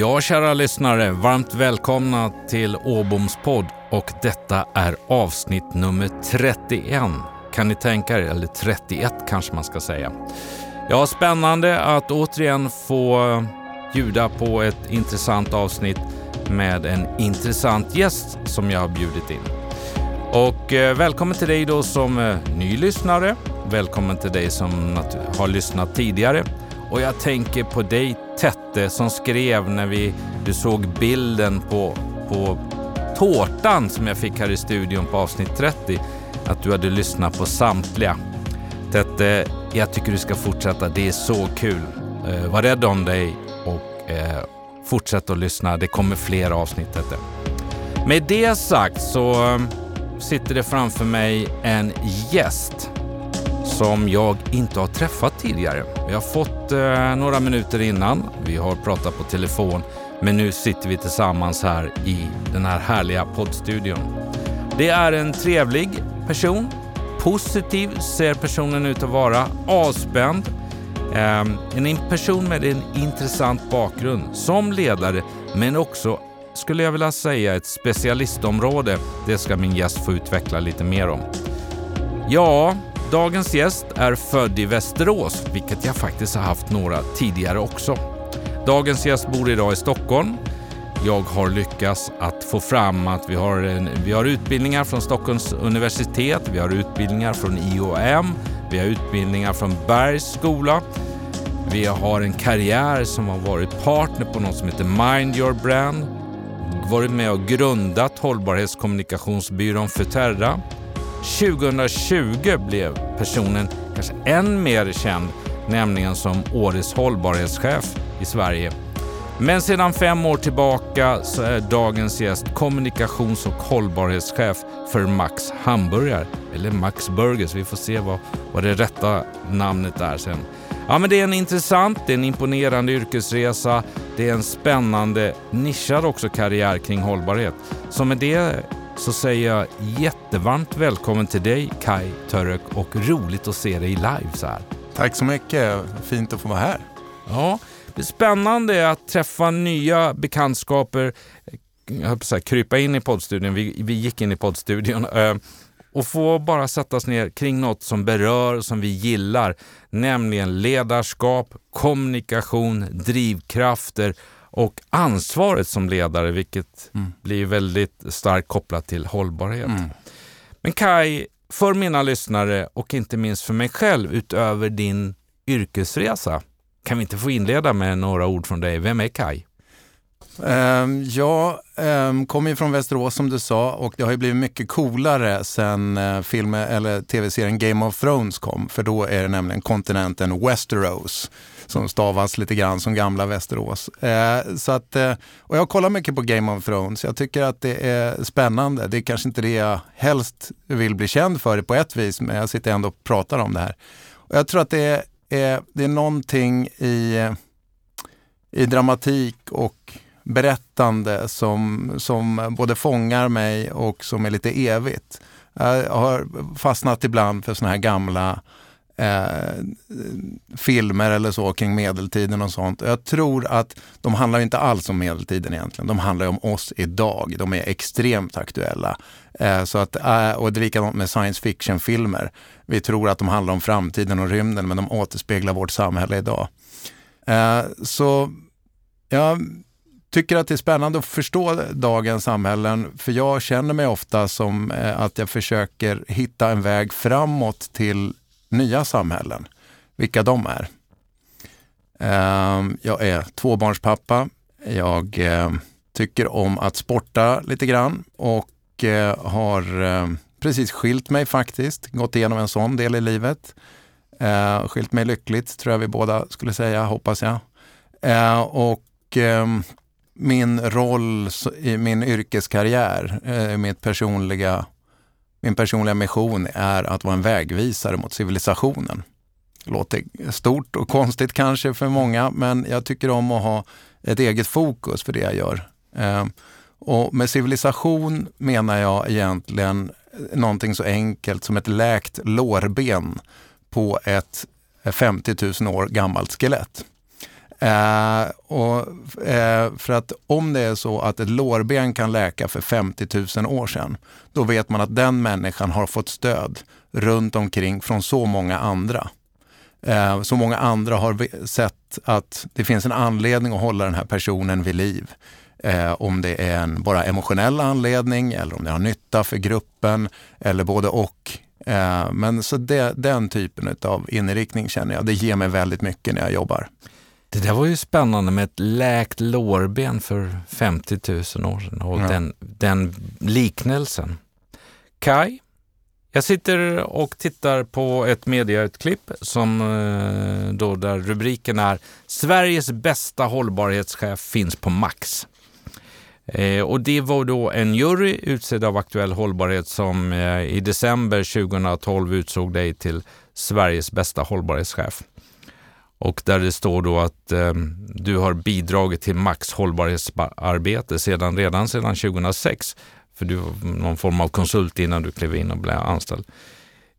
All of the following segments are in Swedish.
Ja, kära lyssnare, varmt välkomna till Åboms podd och detta är avsnitt nummer 31. Kan ni tänka er, eller 31 kanske man ska säga. Ja, spännande att återigen få bjuda på ett intressant avsnitt med en intressant gäst som jag har bjudit in. Och eh, välkommen till dig då som eh, ny lyssnare. Välkommen till dig som har lyssnat tidigare. Och jag tänker på dig Tette som skrev när vi, du såg bilden på, på tårtan som jag fick här i studion på avsnitt 30, att du hade lyssnat på samtliga. Tette, jag tycker du ska fortsätta. Det är så kul. Eh, var rädd om dig och eh, fortsätt att lyssna. Det kommer fler avsnitt Tette. Med det sagt så eh, sitter det framför mig en gäst som jag inte har träffat tidigare. Vi har fått eh, några minuter innan. Vi har pratat på telefon, men nu sitter vi tillsammans här i den här härliga poddstudion. Det är en trevlig person. Positiv ser personen ut att vara. Avspänd. Eh, en person med en intressant bakgrund som ledare, men också skulle jag vilja säga ett specialistområde. Det ska min gäst få utveckla lite mer om. Ja, Dagens gäst är född i Västerås, vilket jag faktiskt har haft några tidigare också. Dagens gäst bor idag i Stockholm. Jag har lyckats att få fram att vi har, en, vi har utbildningar från Stockholms universitet, vi har utbildningar från IOM, vi har utbildningar från Bergs skola. Vi har en karriär som har varit partner på något som heter Mind Your Brand, varit med och grundat hållbarhetskommunikationsbyrån Futerra 2020 blev personen kanske än mer känd, nämligen som Årets hållbarhetschef i Sverige. Men sedan fem år tillbaka så är dagens gäst kommunikations och hållbarhetschef för Max Hamburgare, eller Max Burgers. Vi får se vad, vad det rätta namnet är sen. Ja, men det är en intressant, det är en imponerande yrkesresa. Det är en spännande, nischad också karriär kring hållbarhet. Så med det så säger jag jättevarmt välkommen till dig Kai Török och roligt att se dig live så här. Tack så mycket, fint att få vara här. Ja, det är spännande att träffa nya bekantskaper, jag höll säga, krypa in i poddstudion, vi, vi gick in i poddstudion eh, och få bara sätta oss ner kring något som berör, som vi gillar, nämligen ledarskap, kommunikation, drivkrafter och ansvaret som ledare, vilket mm. blir väldigt starkt kopplat till hållbarhet. Mm. Men Kai, för mina lyssnare och inte minst för mig själv utöver din yrkesresa, kan vi inte få inleda med några ord från dig? Vem är Kai? Um, jag um, kommer ju från Västerås som du sa och det har ju blivit mycket coolare sen uh, filmen eller tv-serien Game of Thrones kom. För då är det nämligen kontinenten Westeros som stavas lite grann som gamla Västerås. Eh, så att, eh, och jag kollar mycket på Game of Thrones. Jag tycker att det är spännande. Det är kanske inte det jag helst vill bli känd för på ett vis, men jag sitter ändå och pratar om det här. Och jag tror att det är, är, det är någonting i, i dramatik och berättande som, som både fångar mig och som är lite evigt. Jag har fastnat ibland för såna här gamla eh, filmer eller så kring medeltiden och sånt. Jag tror att de handlar inte alls om medeltiden egentligen. De handlar om oss idag. De är extremt aktuella. Eh, så att, eh, och det är likadant med science fiction-filmer. Vi tror att de handlar om framtiden och rymden men de återspeglar vårt samhälle idag. Eh, så ja, tycker att det är spännande att förstå dagens samhällen, för jag känner mig ofta som eh, att jag försöker hitta en väg framåt till nya samhällen, vilka de är. Ehm, jag är tvåbarnspappa. Jag eh, tycker om att sporta lite grann och eh, har eh, precis skilt mig faktiskt, gått igenom en sån del i livet. Ehm, skilt mig lyckligt tror jag vi båda skulle säga, hoppas jag. Ehm, och min roll i min yrkeskarriär, mitt personliga, min personliga mission är att vara en vägvisare mot civilisationen. Det Låter stort och konstigt kanske för många, men jag tycker om att ha ett eget fokus för det jag gör. Eh, och med civilisation menar jag egentligen någonting så enkelt som ett läkt lårben på ett 50 000 år gammalt skelett. Eh, och, eh, för att om det är så att ett lårben kan läka för 50 000 år sedan, då vet man att den människan har fått stöd runt omkring från så många andra. Eh, så många andra har sett att det finns en anledning att hålla den här personen vid liv. Eh, om det är en bara emotionell anledning eller om det har nytta för gruppen eller både och. Eh, men så det, den typen av inriktning känner jag, det ger mig väldigt mycket när jag jobbar. Det där var ju spännande med ett läkt lårben för 50 000 år sedan och ja. den, den liknelsen. Kai, jag sitter och tittar på ett mediautklipp som eh, då där rubriken är Sveriges bästa hållbarhetschef finns på Max. Eh, och det var då en jury utsedd av Aktuell Hållbarhet som eh, i december 2012 utsåg dig till Sveriges bästa hållbarhetschef. Och där det står då att eh, du har bidragit till Max hållbarhetsarbete sedan, redan sedan 2006. För du var någon form av konsult innan du klev in och blev anställd.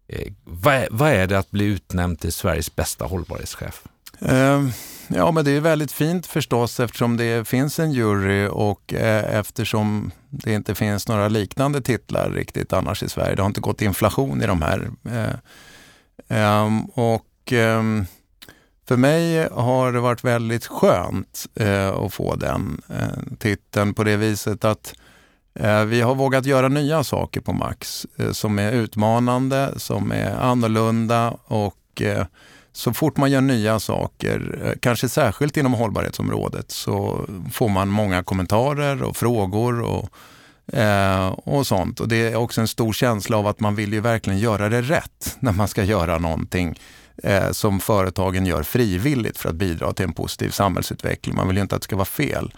Eh, vad, är, vad är det att bli utnämnd till Sveriges bästa hållbarhetschef? Eh, ja, men det är väldigt fint förstås eftersom det finns en jury och eh, eftersom det inte finns några liknande titlar riktigt annars i Sverige. Det har inte gått inflation i de här. Eh, ehm, och ehm, för mig har det varit väldigt skönt eh, att få den eh, titeln på det viset att eh, vi har vågat göra nya saker på Max eh, som är utmanande, som är annorlunda och eh, så fort man gör nya saker, eh, kanske särskilt inom hållbarhetsområdet, så får man många kommentarer och frågor och, eh, och sånt. Och det är också en stor känsla av att man vill ju verkligen göra det rätt när man ska göra någonting eh, som företagen gör frivilligt för att bidra till en positiv samhällsutveckling. Man vill ju inte att det ska vara fel.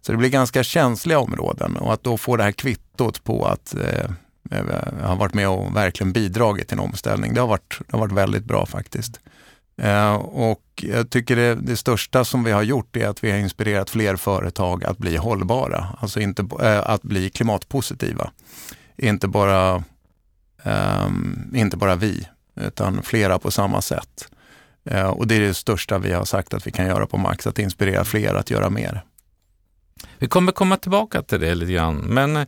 Så det blir ganska känsliga områden och att då få det här kvittot på att eh, eh jag har varit med och verkligen bidragit till en omställning. Det har varit, det har varit väldigt bra faktiskt. Eh, och jag tycker det, det, största som vi har gjort är att vi har inspirerat fler företag att bli hållbara, alltså inte, eh, att bli klimatpositiva. Inte bara, eh, inte bara vi, utan flera på samma sätt. Eh, och det är det största vi har sagt att vi kan göra på Max, att inspirera fler att göra mer. Vi kommer komma tillbaka till det lite grann, men eh,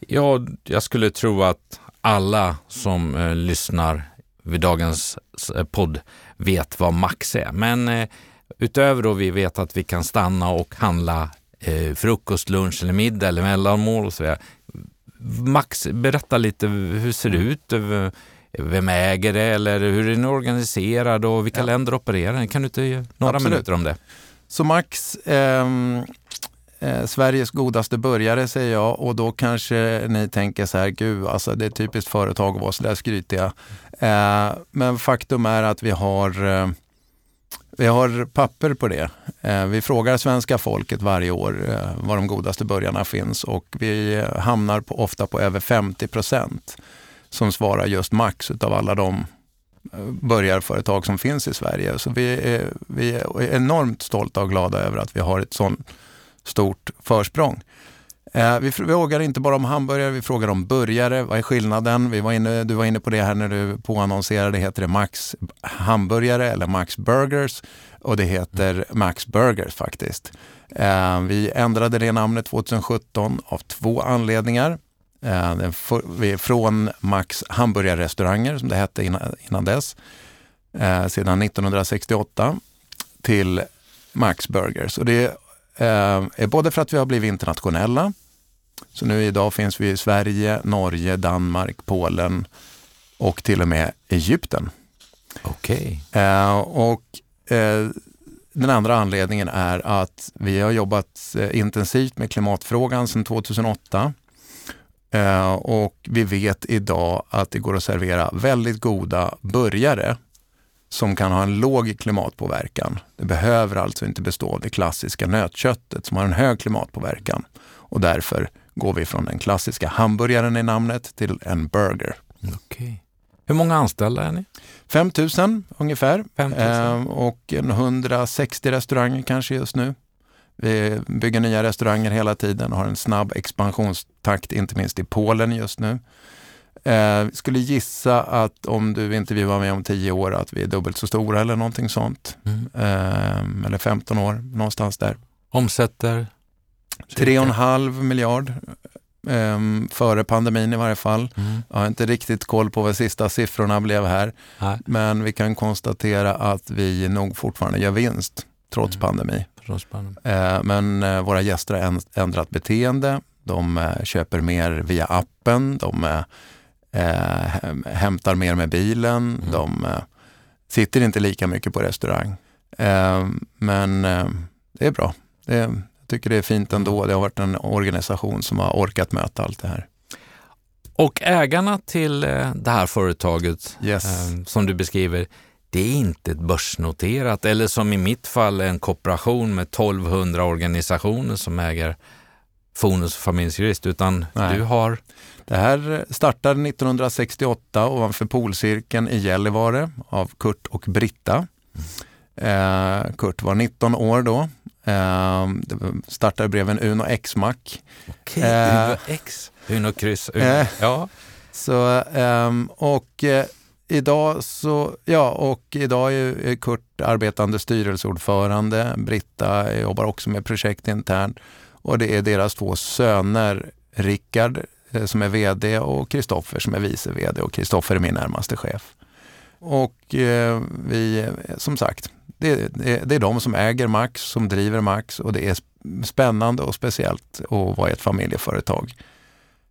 ja, jag skulle tro att alla som eh, lyssnar vid dagens eh, podd vet vad Max är. Men eh, utöver då vi vet att vi kan stanna och handla eh, frukost, lunch eller middag eller mellanmål och så vidare. Max, berätta lite, hur ser det ut? Eh, vem äger det eller hur är den organiserad och vilka ja. länder opererar den? Kan du inte ge några Absolut. minuter om det? Så Max, eh, eh, Sveriges godaste börjare säger jag och då kanske ni tänker så här, gud alltså det är typiskt företag att vara så där skrytiga. Eh, men faktum är att vi har eh, vi har papper på det. Eh, vi frågar svenska folket varje år eh, var de godaste börjarna finns och vi hamnar på, ofta på över 50 procent som svarar just max utav alla de eh, börjarföretag som finns i Sverige. Så vi är, vi är enormt stolta och glada över att vi har ett sånt stort försprång. Eh, vi frågar inte bara om hamburgare, vi frågar om burgare. Vad är skillnaden? Vi var inne, du var inne på det här när du påannonserade. Heter det Max hamburgare eller Max burgers? Och det heter Max burgers faktiskt. Eh, vi ändrade det namnet 2017 av två anledningar. Eh, från Max hamburgerrestauranger, som det hette innan, innan dess, eh, sedan 1968, till Max Burgers. Och det eh, är både för att vi har blivit internationella, så nu idag finns vi i Sverige, Norge, Danmark, Polen och till och med Egypten. Okej. Okay. Och den andra anledningen är att vi har jobbat intensivt med klimatfrågan sedan 2008. Eh, och vi vet idag att det går att servera väldigt goda burgare som kan ha en låg klimatpåverkan. Det behöver alltså inte bestå av det klassiska nötköttet som har en hög klimatpåverkan. Och därför går vi från den klassiska hamburgaren i namnet till en burger. Okay. Hur många anställda är ni? 5 000 ungefär 5 000. Eh, och 160 restauranger kanske just nu. Vi bygger nya restauranger hela tiden och har en snabb expansionstakt, inte minst i Polen just nu. Eh, skulle gissa att om du intervjuar mig om tio år att vi är dubbelt så stora eller någonting sånt. Mm. Eh, eller 15 år, någonstans där. Omsätter? Tre och en halv miljard eh, före pandemin i varje fall. Mm. Jag har inte riktigt koll på vad sista siffrorna blev här. Nej, Men vi kan konstatera att vi nog fortfarande gör vinst trots Mm. pandemi. Eh, Men eh, våra gäster har änd- ändrat beteende. De eh, köper mer via appen. De häm- hämtar mer med bilen. Mm. De sitter inte lika mycket på restaurang. Men det är bra. Jag tycker det är fint ändå. Det har varit en organisation som har orkat möta allt det här. Och ägarna till det här företaget Yes. som du beskriver, det är inte ett börsnoterat eller som i mitt fall en kooperation med 1200 organisationer som äger Fonus och familjejurist, utan Nej. du har Det här startade 1968 ovanför polcirkeln i Gällivare av Kurt och Britta. Eh, Kurt var 19 år då. Eh, startade bredvid en Uno X-Mac. Okej, Eh, Uno X, Uno kryss, Uno. eh. ja. Så, ehm, och eh, idag så, ja, och idag är Kurt arbetande styrelseordförande. Britta jobbar också med projekt internt och det är deras två söner, Rickard eh, som är VD och Kristoffer som är vice VD och Kristoffer är min närmaste chef. Och eh, vi, som sagt, det, det, det är de som äger Max, som driver Max och det är spännande och speciellt att vara ett familjeföretag.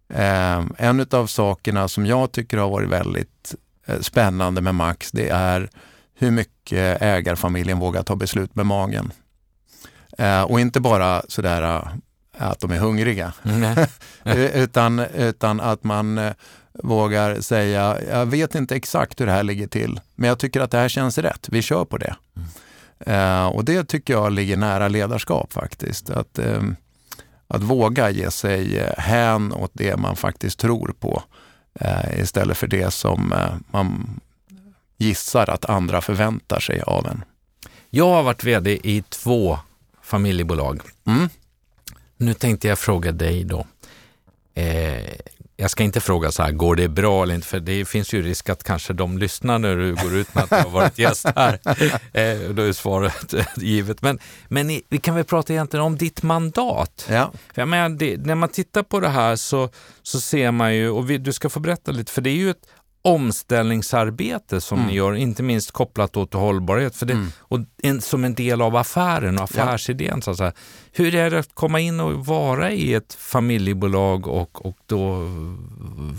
Eh, en av sakerna som jag tycker har varit väldigt spännande med Max, det är hur mycket ägarfamiljen vågar ta beslut med magen. Eh, och inte bara sådär eh, att de är hungriga. Eh, utan, utan att man eh, vågar säga, jag vet inte exakt hur det här ligger till, men jag tycker att det här känns rätt, vi kör på det. Eh, och det tycker jag ligger nära ledarskap faktiskt. Att, eh, att våga ge sig eh, hän åt det man faktiskt tror på eh, istället för det som eh, man gissar att andra förväntar sig av en. Jag har varit vd i två familjebolag. Mm. Nu tänkte jag fråga dig då. Eh, jag ska inte fråga så här, går det bra eller inte? För det finns ju risk att kanske de lyssnar när du går ut med att du har varit gäst här. Eh, då är svaret givet. Men, men i- vi kan väl prata egentligen om ditt mandat. Ja. För jag menar, det, när man tittar på det här så, så ser man ju, och vi, du ska få berätta lite, för det är ju ett omställningsarbete som Mm. ni gör, inte minst kopplat då till hållbarhet, för det, Mm. och en, som en del av affären och affärsidén. Så att säga. Hur är det att komma in och vara i ett familjebolag och, och då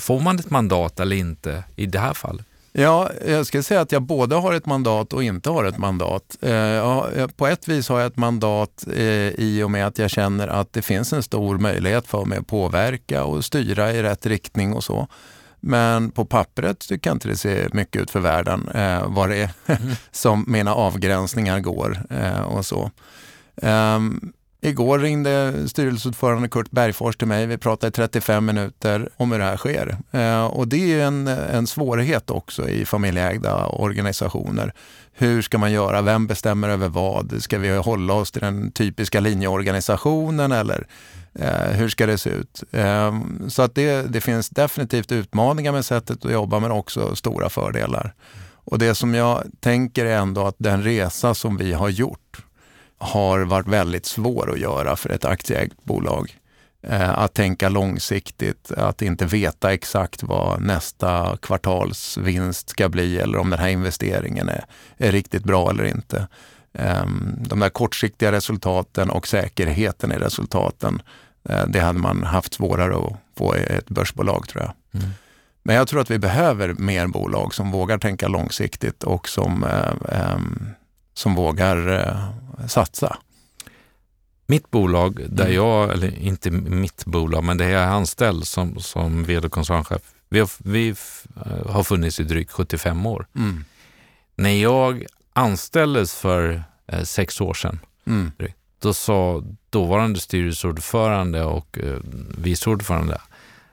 får man ett mandat eller inte i det här fallet? Ja, jag ska säga att jag både har ett mandat och inte har ett mandat. Eh, ja, eh, på ett vis har jag ett mandat eh, i och med att jag känner att det finns en stor möjlighet för mig att påverka och styra i rätt riktning och så. Men på pappret tycker jag inte det ser mycket ut för världen eh, vad det är som mina avgränsningar går eh, och så. Ehm, Igår ringde styrelseordförande Kurt Bergfors till mig. Vi pratade i 35 minuter om hur det här sker. Eh, och det är en, en svårighet också i familjeägda organisationer. Hur ska man göra? Vem bestämmer över vad? Ska vi hålla oss till den typiska linjeorganisationen eller eh, hur ska det se ut? Eh, så att det, det finns definitivt utmaningar med sättet att jobba men också stora fördelar. Och det som jag tänker är ändå att den resa som vi har gjort har varit väldigt svår att göra för ett aktieägt bolag. Eh, att tänka långsiktigt, att inte veta exakt vad nästa kvartals vinst ska bli eller om den här investeringen är, är riktigt bra eller inte. Eh, de där kortsiktiga resultaten och säkerheten i resultaten, eh, det hade man haft svårare att få i ett börsbolag tror jag. Mm. Men jag tror att vi behöver mer bolag som vågar tänka långsiktigt och som, eh, ehm, som vågar satsa. Mitt bolag, där Mm. jag, eller inte mitt bolag, men där jag är anställd som, som vd och koncernchef, vi har, vi eh, har funnits i drygt 75 år. Mm. När jag anställdes för eh, sex år sedan, Mm. då sa dåvarande styrelseordförande och eh, vice ordförande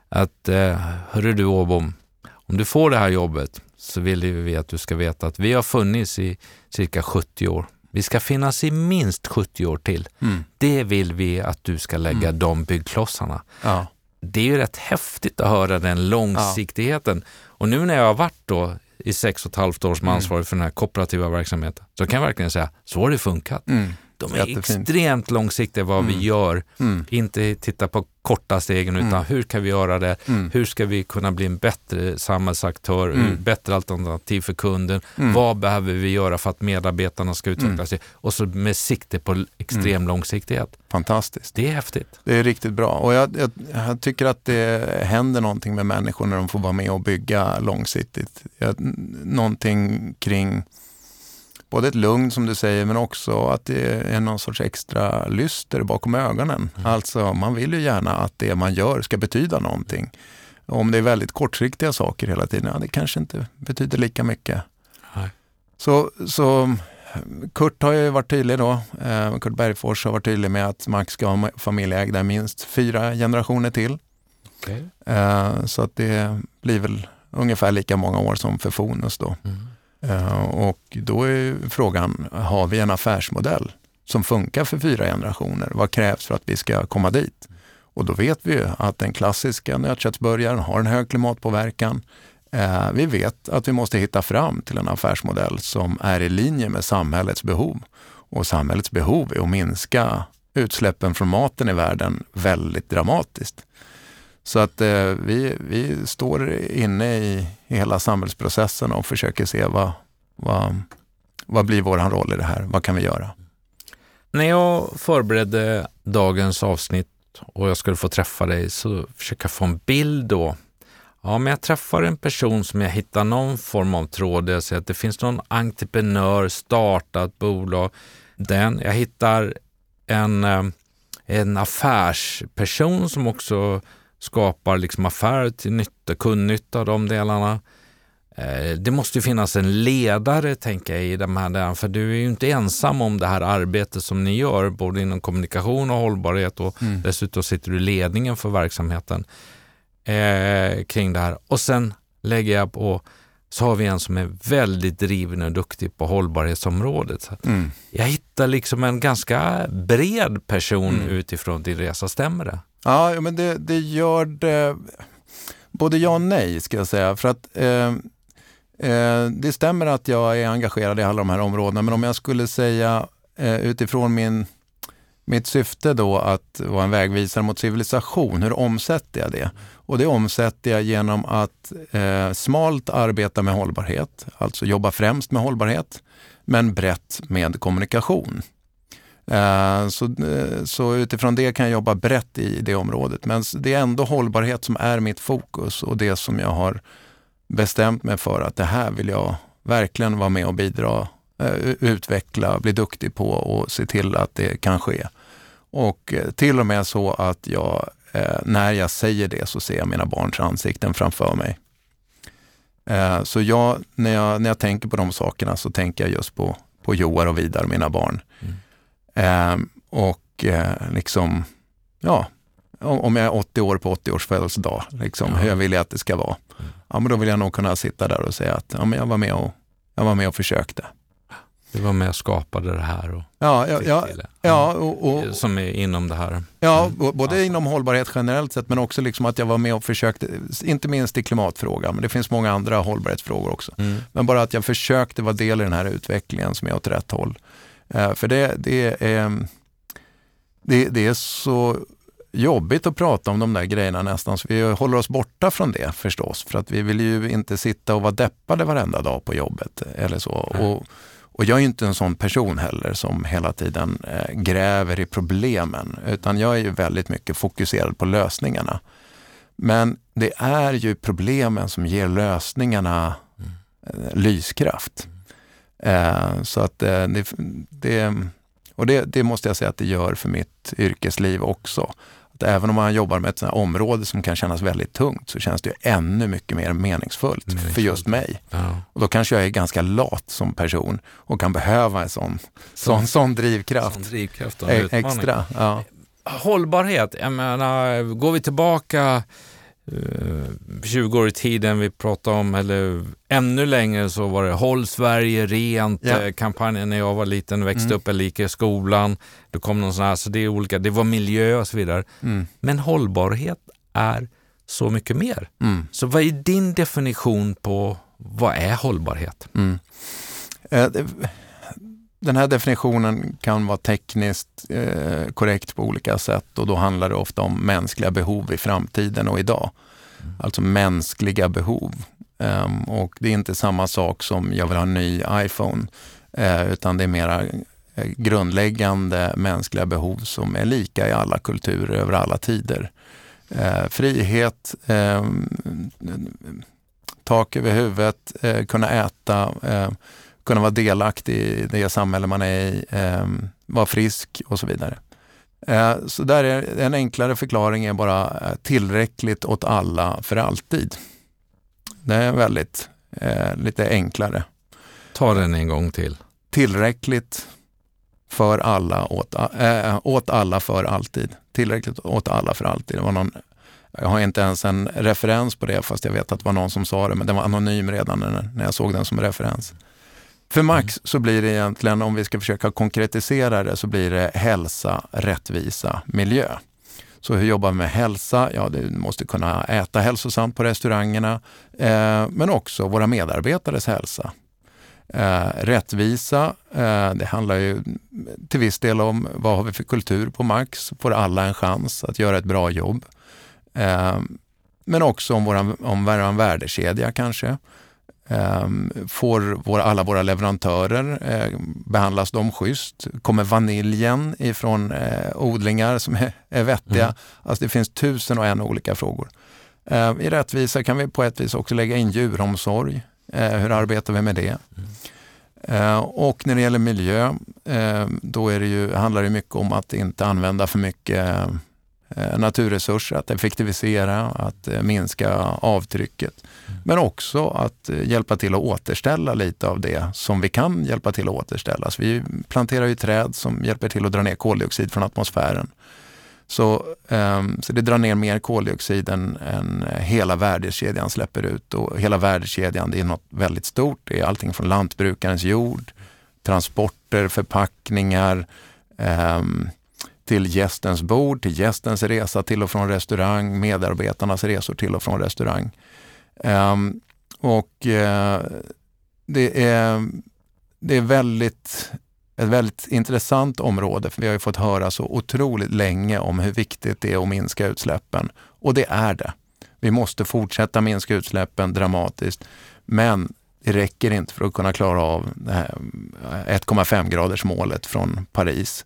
att eh, hörru du Åbom, om du får det här jobbet så vill vi att du ska veta att vi har funnits i cirka 70 år. Vi ska finnas i minst 70 år till. Mm. Det vill vi att du ska lägga Mm. de byggklossarna. Ja. det är ju rätt häftigt att höra den långsiktigheten. Ja. Och nu när jag har varit då i sex och ett halvt år som mm. ansvarig för den här kooperativa verksamheten, så kan jag verkligen säga, så har det funkat. Mm. De är Jättefint. extremt långsiktiga vad mm. vi gör. Mm. Inte titta på korta stegen utan mm. hur kan vi göra det? Mm. Hur ska vi kunna bli en bättre samhällsaktör, mm. bättre alternativ för kunden? Mm. Vad behöver vi göra för att medarbetarna ska utveckla sig? Och så med sikte på extrem långsiktighet. Fantastiskt. Det är häftigt. Det är riktigt bra och jag, jag, jag, tycker att det händer någonting med människor när de får vara med och bygga långsiktigt. Jag, någonting kring både ett lugn som du säger men också att det är någon sorts extra lyster bakom ögonen. Mm. Alltså man vill ju gärna att det man gör ska betyda någonting. Om det är väldigt kortsiktiga saker hela tiden, ja det kanske inte betyder lika mycket. Nej. Så, så Kurt har ju varit tydlig då. Eh, Kurt Bergfors har varit tydlig med att Max ska ha familjeägda minst fyra generationer till. Okay. Eh, så att det blir väl ungefär lika många år som för Fonus då. Mm. Eh, och då är frågan, har vi en affärsmodell som funkar för fyra generationer? Vad krävs för att vi ska komma dit? Och då vet vi ju att den klassiska nötköttsburgaren har en hög klimatpåverkan. Eh, vi vet att vi måste hitta fram till en affärsmodell som är i linje med samhällets behov. Och samhällets behov är att minska utsläppen från maten i världen väldigt dramatiskt. Så att eh, vi, vi står inne i, i hela samhällsprocessen och försöker se vad, vad, vad blir vår roll i det här? Vad kan vi göra? När jag förberedde dagens avsnitt och jag skulle få träffa dig så försöker jag få en bild då. Ja, men jag träffar en person som jag hittar någon form av tråd. Jag ser att det finns någon entreprenör, startat bolag. Den, jag hittar en, eh, en affärsperson som också skapar liksom affärer till nytta, kundnytta av de delarna. Eh, det måste ju finnas en ledare, tänker jag, i de här delarna, för du är ju inte ensam om det här arbetet som ni gör, både inom kommunikation och hållbarhet och mm. dessutom sitter du i ledningen för verksamheten eh, kring det här. Och sen lägger jag på, så har vi en som är väldigt driven och duktig på hållbarhetsområdet. Mm. Jag hittar liksom en ganska bred person mm. utifrån din resa, stämmer det? Ja, men det, det gör det både ja och nej ska jag säga. För att eh, eh, det stämmer att jag är engagerad i alla de här områdena, men om jag skulle säga eh, utifrån min, mitt syfte då att vara en vägvisare mot civilisation, hur omsätter jag det? Och det omsätter jag genom att eh, smalt arbeta med hållbarhet, alltså jobba främst med hållbarhet, men brett med kommunikation. Eh, så, eh, så utifrån det kan jag jobba brett i det området. Men det är ändå hållbarhet som är mitt fokus och det som jag har bestämt mig för att det här vill jag verkligen vara med och bidra, eh, utveckla, bli duktig på och se till att det kan ske. Och till och med så att jag, när jag säger det så ser jag mina barns ansikten framför mig. Så jag, när, jag, när jag tänker på de sakerna så tänker jag just på, på Joar och Vidar, mina barn. Mm. Eh, och eh, liksom, ja, om jag är 80 år på 80 års födelsedag, liksom, ja. hur jag vill jag att det ska vara. Mm. Ja, men då vill jag nog kunna sitta där och säga att ja, men jag, var med och, jag var med och försökte. Du var med och skapade det här och ja, ja, ja, ja och, och, som är inom det här. Ja, mm. både ja. inom hållbarhet generellt sett men också liksom att jag var med och försökte, inte minst i klimatfrågan, men det finns många andra hållbarhetsfrågor också. Mm. Men bara att jag försökte vara del i den här utvecklingen som är åt rätt håll. Eh, för det, det, är, det, det är så jobbigt att prata om de där grejerna nästan, så vi håller oss borta från det förstås. För att vi vill ju inte sitta och vara deppade varenda dag på jobbet eller så. Och, och jag är inte en sån person heller som hela tiden eh, gräver i problemen, utan jag är ju väldigt mycket fokuserad på lösningarna. Men det är ju problemen som ger lösningarna mm. eh, lyskraft. Eh, så att eh, det, det, och det, det, måste jag säga att det gör för mitt yrkesliv också. Att även om man jobbar med ett sånt område som kan kännas väldigt tungt så känns det ännu mycket mer meningsfullt, meningsfullt. för just mig. Ja. Och då kanske jag är ganska lat som person och kan behöva en sån, sån, sån drivkraft. Sån drivkraft e extra. Ja. Hållbarhet, jag menar, går vi tillbaka 20 eh, år i tiden vi pratade om, eller ännu längre så var det Håll Sverige rent, ja. Eh, kampanjen när jag var liten växte mm. upp, jag gick i skolan. Det kom någon sån här, så det är olika, det var miljö och så vidare. Mm. Men hållbarhet är så mycket mer. Mm. Så vad är din definition på vad är hållbarhet? Mm. Eh, den här definitionen kan vara tekniskt eh, korrekt på olika sätt och då handlar det ofta om mänskliga behov i framtiden och idag. Mm. Alltså mänskliga behov. Um, och det är inte samma sak som jag vill ha en ny iPhone, uh, utan det är mera uh, grundläggande mänskliga behov som är lika i alla kulturer över alla tider. Uh, frihet, ehm, tak över huvudet, kunna äta, kunna vara delaktig i det samhälle man är i, ehm, vara frisk och så vidare. Så där är en enklare förklaring är bara tillräckligt åt alla för alltid. Det är väldigt eh, lite enklare. Ta den en gång till. Tillräckligt för alla, åt, äh, åt alla för alltid. Tillräckligt åt alla för alltid. Det var någon, jag har inte ens en referens på det fast jag vet att det var någon som sa det, men den var anonym redan när, när jag såg den som referens. För Max så blir det egentligen, om vi ska försöka konkretisera det, så blir det hälsa, rättvisa, miljö. Så hur jobbar vi med hälsa? Ja, du måste kunna äta hälsosamt på restaurangerna, eh, men också våra medarbetares hälsa. Eh, rättvisa, eh, det handlar ju till viss del om vad har vi för kultur på Max? Får alla en chans att göra ett bra jobb? Eh, men också om, vår om vår värdekedja kanske. Ehm, får våra, alla våra leverantörer, eh, behandlas de schysst? Kommer vaniljen ifrån eh, odlingar som är, är vettiga? Mm. Alltså det finns tusen och en olika frågor. Eh, I rättvisa kan vi på ett vis också lägga in djuromsorg. Eh, hur arbetar vi med det? Mm. Och när det gäller miljö, då är det ju, handlar det mycket om att inte använda för mycket Eh, naturresurser, att effektivisera, att eh, minska avtrycket. Men också att eh, hjälpa till att återställa lite av det som vi kan hjälpa till att återställa. Så vi planterar ju träd som hjälper till att dra ner koldioxid från atmosfären. Så, ehm, så det drar ner mer koldioxid än, än hela värdekedjan släpper ut. Och hela värdekedjan det är något väldigt stort. Det är allting från lantbrukarens jord, transporter, förpackningar, um, till gästens bord, till gästens resa till och från restaurang, medarbetarnas resor till och från restaurang. Um, och uh, det, är, det är väldigt, ett väldigt intressant område, för vi har ju fått höra så otroligt länge om hur viktigt det är att minska utsläppen. Och det är det. Vi måste fortsätta minska utsläppen dramatiskt. Men det räcker inte för att kunna klara av 1,5 eh, graders målet från Paris.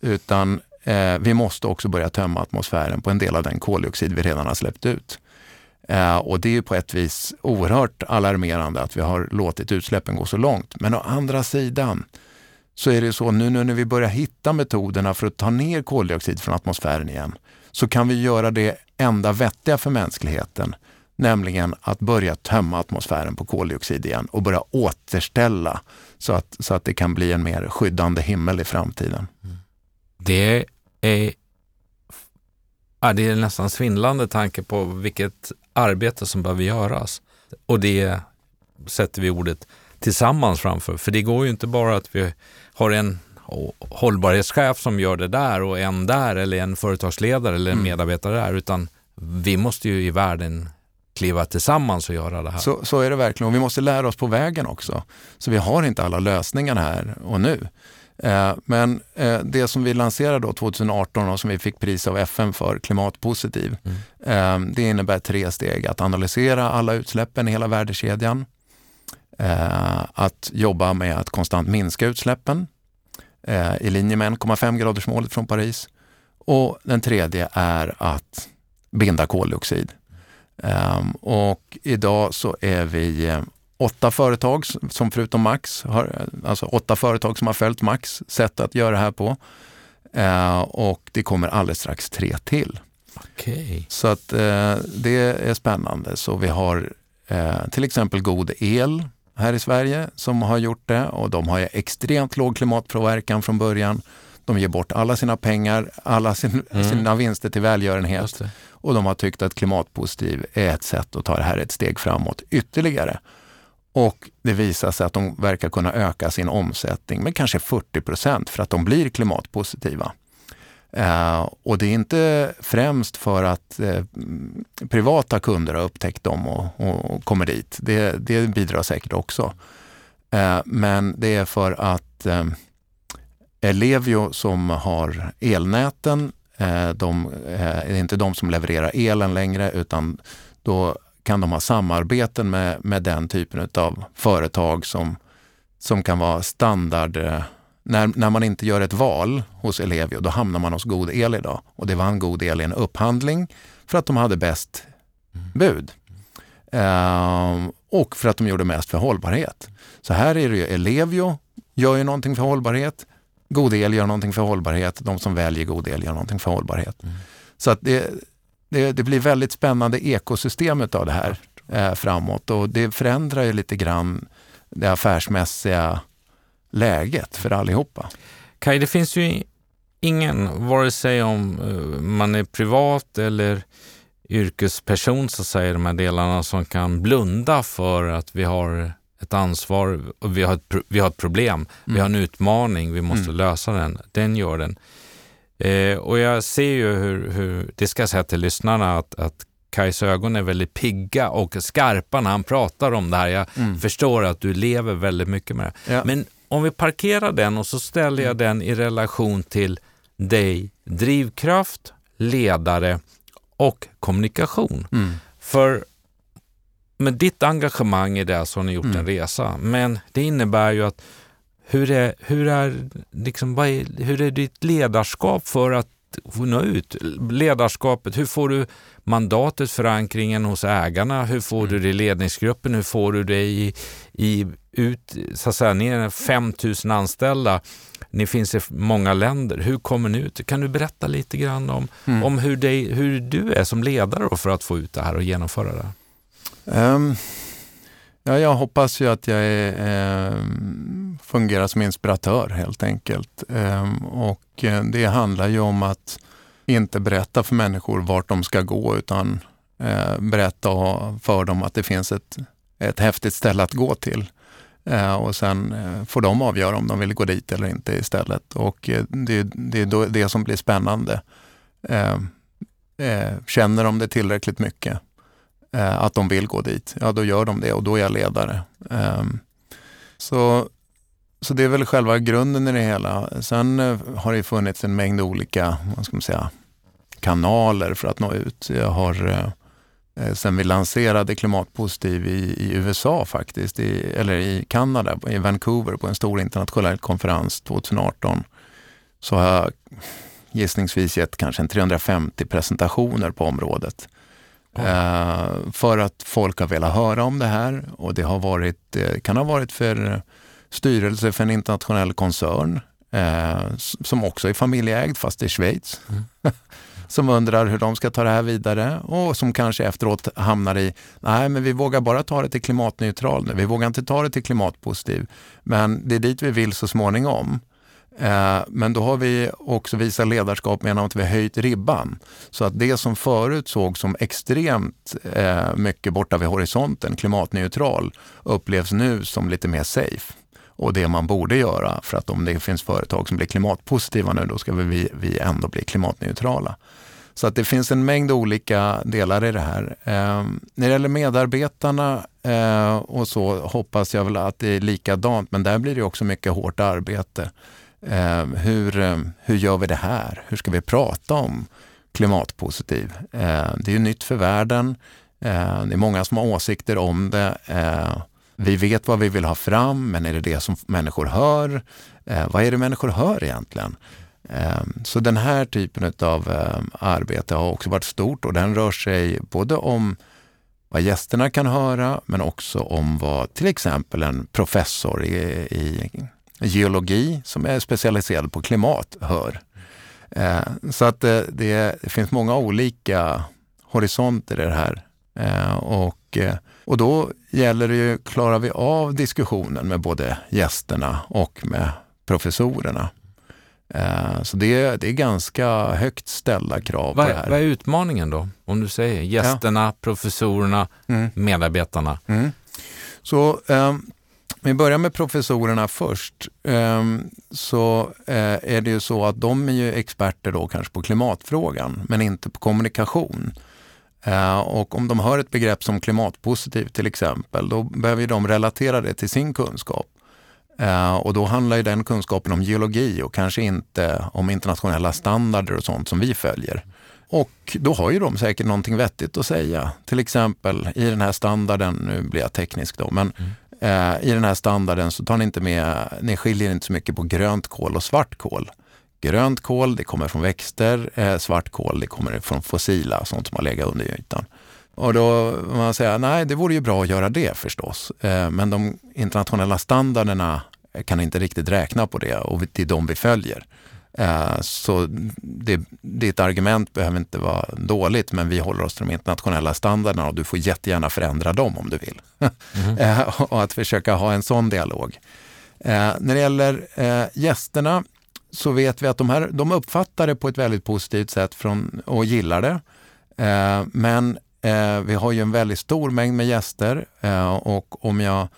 Utan eh, vi måste också börja tömma atmosfären på en del av den koldioxid vi redan har släppt ut. Eh, och det är på ett vis oerhört alarmerande att vi har låtit utsläppen gå så långt. Men å andra sidan så är det så nu, nu när vi börjar hitta metoderna för att ta ner koldioxid från atmosfären igen, så kan vi göra det enda vettiga för mänskligheten, nämligen att börja tömma atmosfären på koldioxid igen och börja återställa så att, så att det kan bli en mer skyddande himmel i framtiden. Det är, ja, det är nästan svindlande tanke på vilket arbete som behöver göras. Och det sätter vi ordet tillsammans framför. För det går ju inte bara att vi har en hållbarhetschef som gör det där och en där eller en företagsledare eller en mm. medarbetare där, utan vi måste ju i världen kliva tillsammans och göra det här. Så, så är det verkligen och vi måste lära oss på vägen också. Så vi har inte alla lösningar här och nu. Eh, men eh, det som vi lanserade då 2018 och som vi fick pris av FN för, klimatpositiv, mm. Eh, det innebär tre steg. Att analysera alla utsläppen i hela värdekedjan, att jobba med att konstant minska utsläppen i linje med 1,5 graders målet från Paris. Och den tredje är att binda koldioxid. Och idag så är vi åtta företag som förutom Max, har, alltså åtta företag som har följt Max sätt att göra det här på. Eh, och det kommer alldeles strax tre till. Okay. Så att eh, det är spännande. Så vi har eh, till exempel God El här i Sverige som har gjort det och de har extremt låg klimatpåverkan från början. De ger bort alla sina pengar, alla sin, mm. sina vinster till välgörenhet och de har tyckt att klimatpositiv är ett sätt att ta det här ett steg framåt ytterligare. Och det visar sig att de verkar kunna öka sin omsättning med kanske 40 procent för att de blir klimatpositiva. Eh, och det är inte främst för att eh, privata kunder har upptäckt dem och, och kommer dit. Det, det bidrar säkert också. Eh, men det är för att eh, Ellevio som har elnäten, eh, de, eh, är inte de som levererar elen längre utan då kan de ha samarbeten med, med den typen av företag som, som kan vara standard eh, när, när man inte gör ett val hos Ellevio, då hamnar man hos God El idag. Och det vann God El i en upphandling för att de hade bäst bud. Ehm, och för att de gjorde mest för hållbarhet. Så här är det ju, Ellevio gör ju någonting för hållbarhet. God El gör någonting för hållbarhet. De som väljer God El gör någonting för hållbarhet. Mm. Så att det, det, det, blir väldigt spännande ekosystem av det här eh, framåt och det förändrar ju lite grann det affärsmässiga läget för allihopa. Kaj, det finns ju ingen, vare sig om eh, man är privat eller yrkesperson så säger de här delarna som kan blunda för att vi har ett ansvar, och vi har ett, vi har ett problem, mm. vi har en utmaning, vi måste mm. lösa den. Den gör den. Eh, och jag ser ju hur, hur, det ska jag säga till lyssnarna, att, att Kajs ögon är väldigt pigga och skarpa när han pratar om det här. Jag mm. förstår att du lever väldigt mycket med det. Ja. Men om vi parkerar den och så ställer jag mm. den i relation till dig, drivkraft, ledare och kommunikation. Mm. För med ditt engagemang i det så har ni gjort mm. en resa, men det innebär ju att hur är, hur är, liksom, är, hur är ditt ledarskap för att nå ut? Ledarskapet, hur får du mandatet, förankringen hos ägarna? Hur får du mm. det i ledningsgruppen? Hur får du det i, i ut, så att säga, ni är 5000 anställda, ni finns i många länder. Hur kommer ni ut? Kan du berätta lite grann om, mm. om hur, det, hur du är som ledare för att få ut det här och genomföra det? Um, ja, jag hoppas ju att jag är, eh, fungerar som inspiratör helt enkelt. Ehm, eh, och det handlar ju om att inte berätta för människor vart de ska gå utan eh, berätta för dem att det finns ett, ett häftigt ställe att gå till. Eh, och sen eh, får de avgöra om de vill gå dit eller inte istället. Och eh, det, det är det som blir spännande. Eh, eh, känner de det tillräckligt mycket, eh, att de vill gå dit, ja då gör de det och då är jag ledare. Ehm, så, så det är väl själva grunden i det hela. Sen eh, har det funnits en mängd olika vad ska man säga, kanaler för att nå ut. Jag har eh, eh, sen vi lanserade Klimatpositiv i, i USA faktiskt, i, eller i Kanada, i Vancouver på en stor internationell konferens 2018, så har jag gissningsvis gett kanske en 350 presentationer på området. Eh, för att folk har velat höra om det här och det har varit, eh, kan ha varit för styrelse för en internationell koncern eh, som också är familjeägd fast i Schweiz. Mm. som undrar hur de ska ta det här vidare och som kanske efteråt hamnar i, nej men vi vågar bara ta det till klimatneutral nu, vi vågar inte ta det till klimatpositiv. Men det är dit vi vill så småningom. Eh, men då har vi också visat ledarskap genom att vi har höjt ribban. Så att det som förut såg som extremt eh, mycket borta vid horisonten, klimatneutral, upplevs nu som lite mer safe och det man borde göra. För att om det finns företag som blir klimatpositiva nu, då ska vi, vi ändå bli klimatneutrala. Så att det finns en mängd olika delar i det här. Eh, när det gäller medarbetarna eh, och så hoppas jag väl att det är likadant, men där blir det också mycket hårt arbete. Eh, hur, eh, hur gör vi det här? Hur ska vi prata om klimatpositiv? Eh, det är ju nytt för världen. Eh, det är många som har åsikter om det. Ehm, vi vet vad vi vill ha fram, men är det det som människor hör? Eh, vad är det människor hör egentligen? Eh, så den här typen av eh, arbete har också varit stort och den rör sig både om vad gästerna kan höra, men också om vad till exempel en professor i, i geologi som är specialiserad på klimat hör. Eh, så att det, det, det, finns många olika horisonter i det här. Eh, och eh, och då gäller det ju, klarar vi av diskussionen med både gästerna och med professorerna? Eh, så det, det är ganska högt ställda krav vad, på det här. Vad är utmaningen då? Om du säger gästerna, ja. professorerna, mm. medarbetarna. Mm. Så um, vi börjar med professorerna först, ehm, så eh, är det ju så att de är ju experter då kanske på klimatfrågan, men inte på kommunikation. Eh, och om de hör ett begrepp som klimatpositiv till exempel, då behöver de relatera det till sin kunskap. Eh, och då handlar ju den kunskapen om geologi och kanske inte om internationella standarder och sånt som vi följer. Och då har ju de säkert någonting vettigt att säga. Till exempel i den här standarden, nu blir jag teknisk då, men mm eh, i den här standarden så tar ni inte med, ni skiljer inte så mycket på grönt kol och svart kol. Grönt kol, det kommer från växter, eh, svart kol, det kommer från fossila, sånt som har legat under ytan. Och då man säger, nej det vore ju bra att göra det förstås. Eh, men de internationella standarderna kan inte riktigt räkna på det och det är de vi följer. Eh, så det, ditt argument behöver inte vara dåligt, men vi håller oss till de internationella standarderna och du får jättegärna förändra dem om du vill. Mm. och att försöka ha en sån dialog. Eh, när det gäller gästerna så vet vi att de, här, de uppfattar det på ett väldigt positivt sätt från, och gillar det. Men vi har ju en väldigt stor mängd med gäster och om jag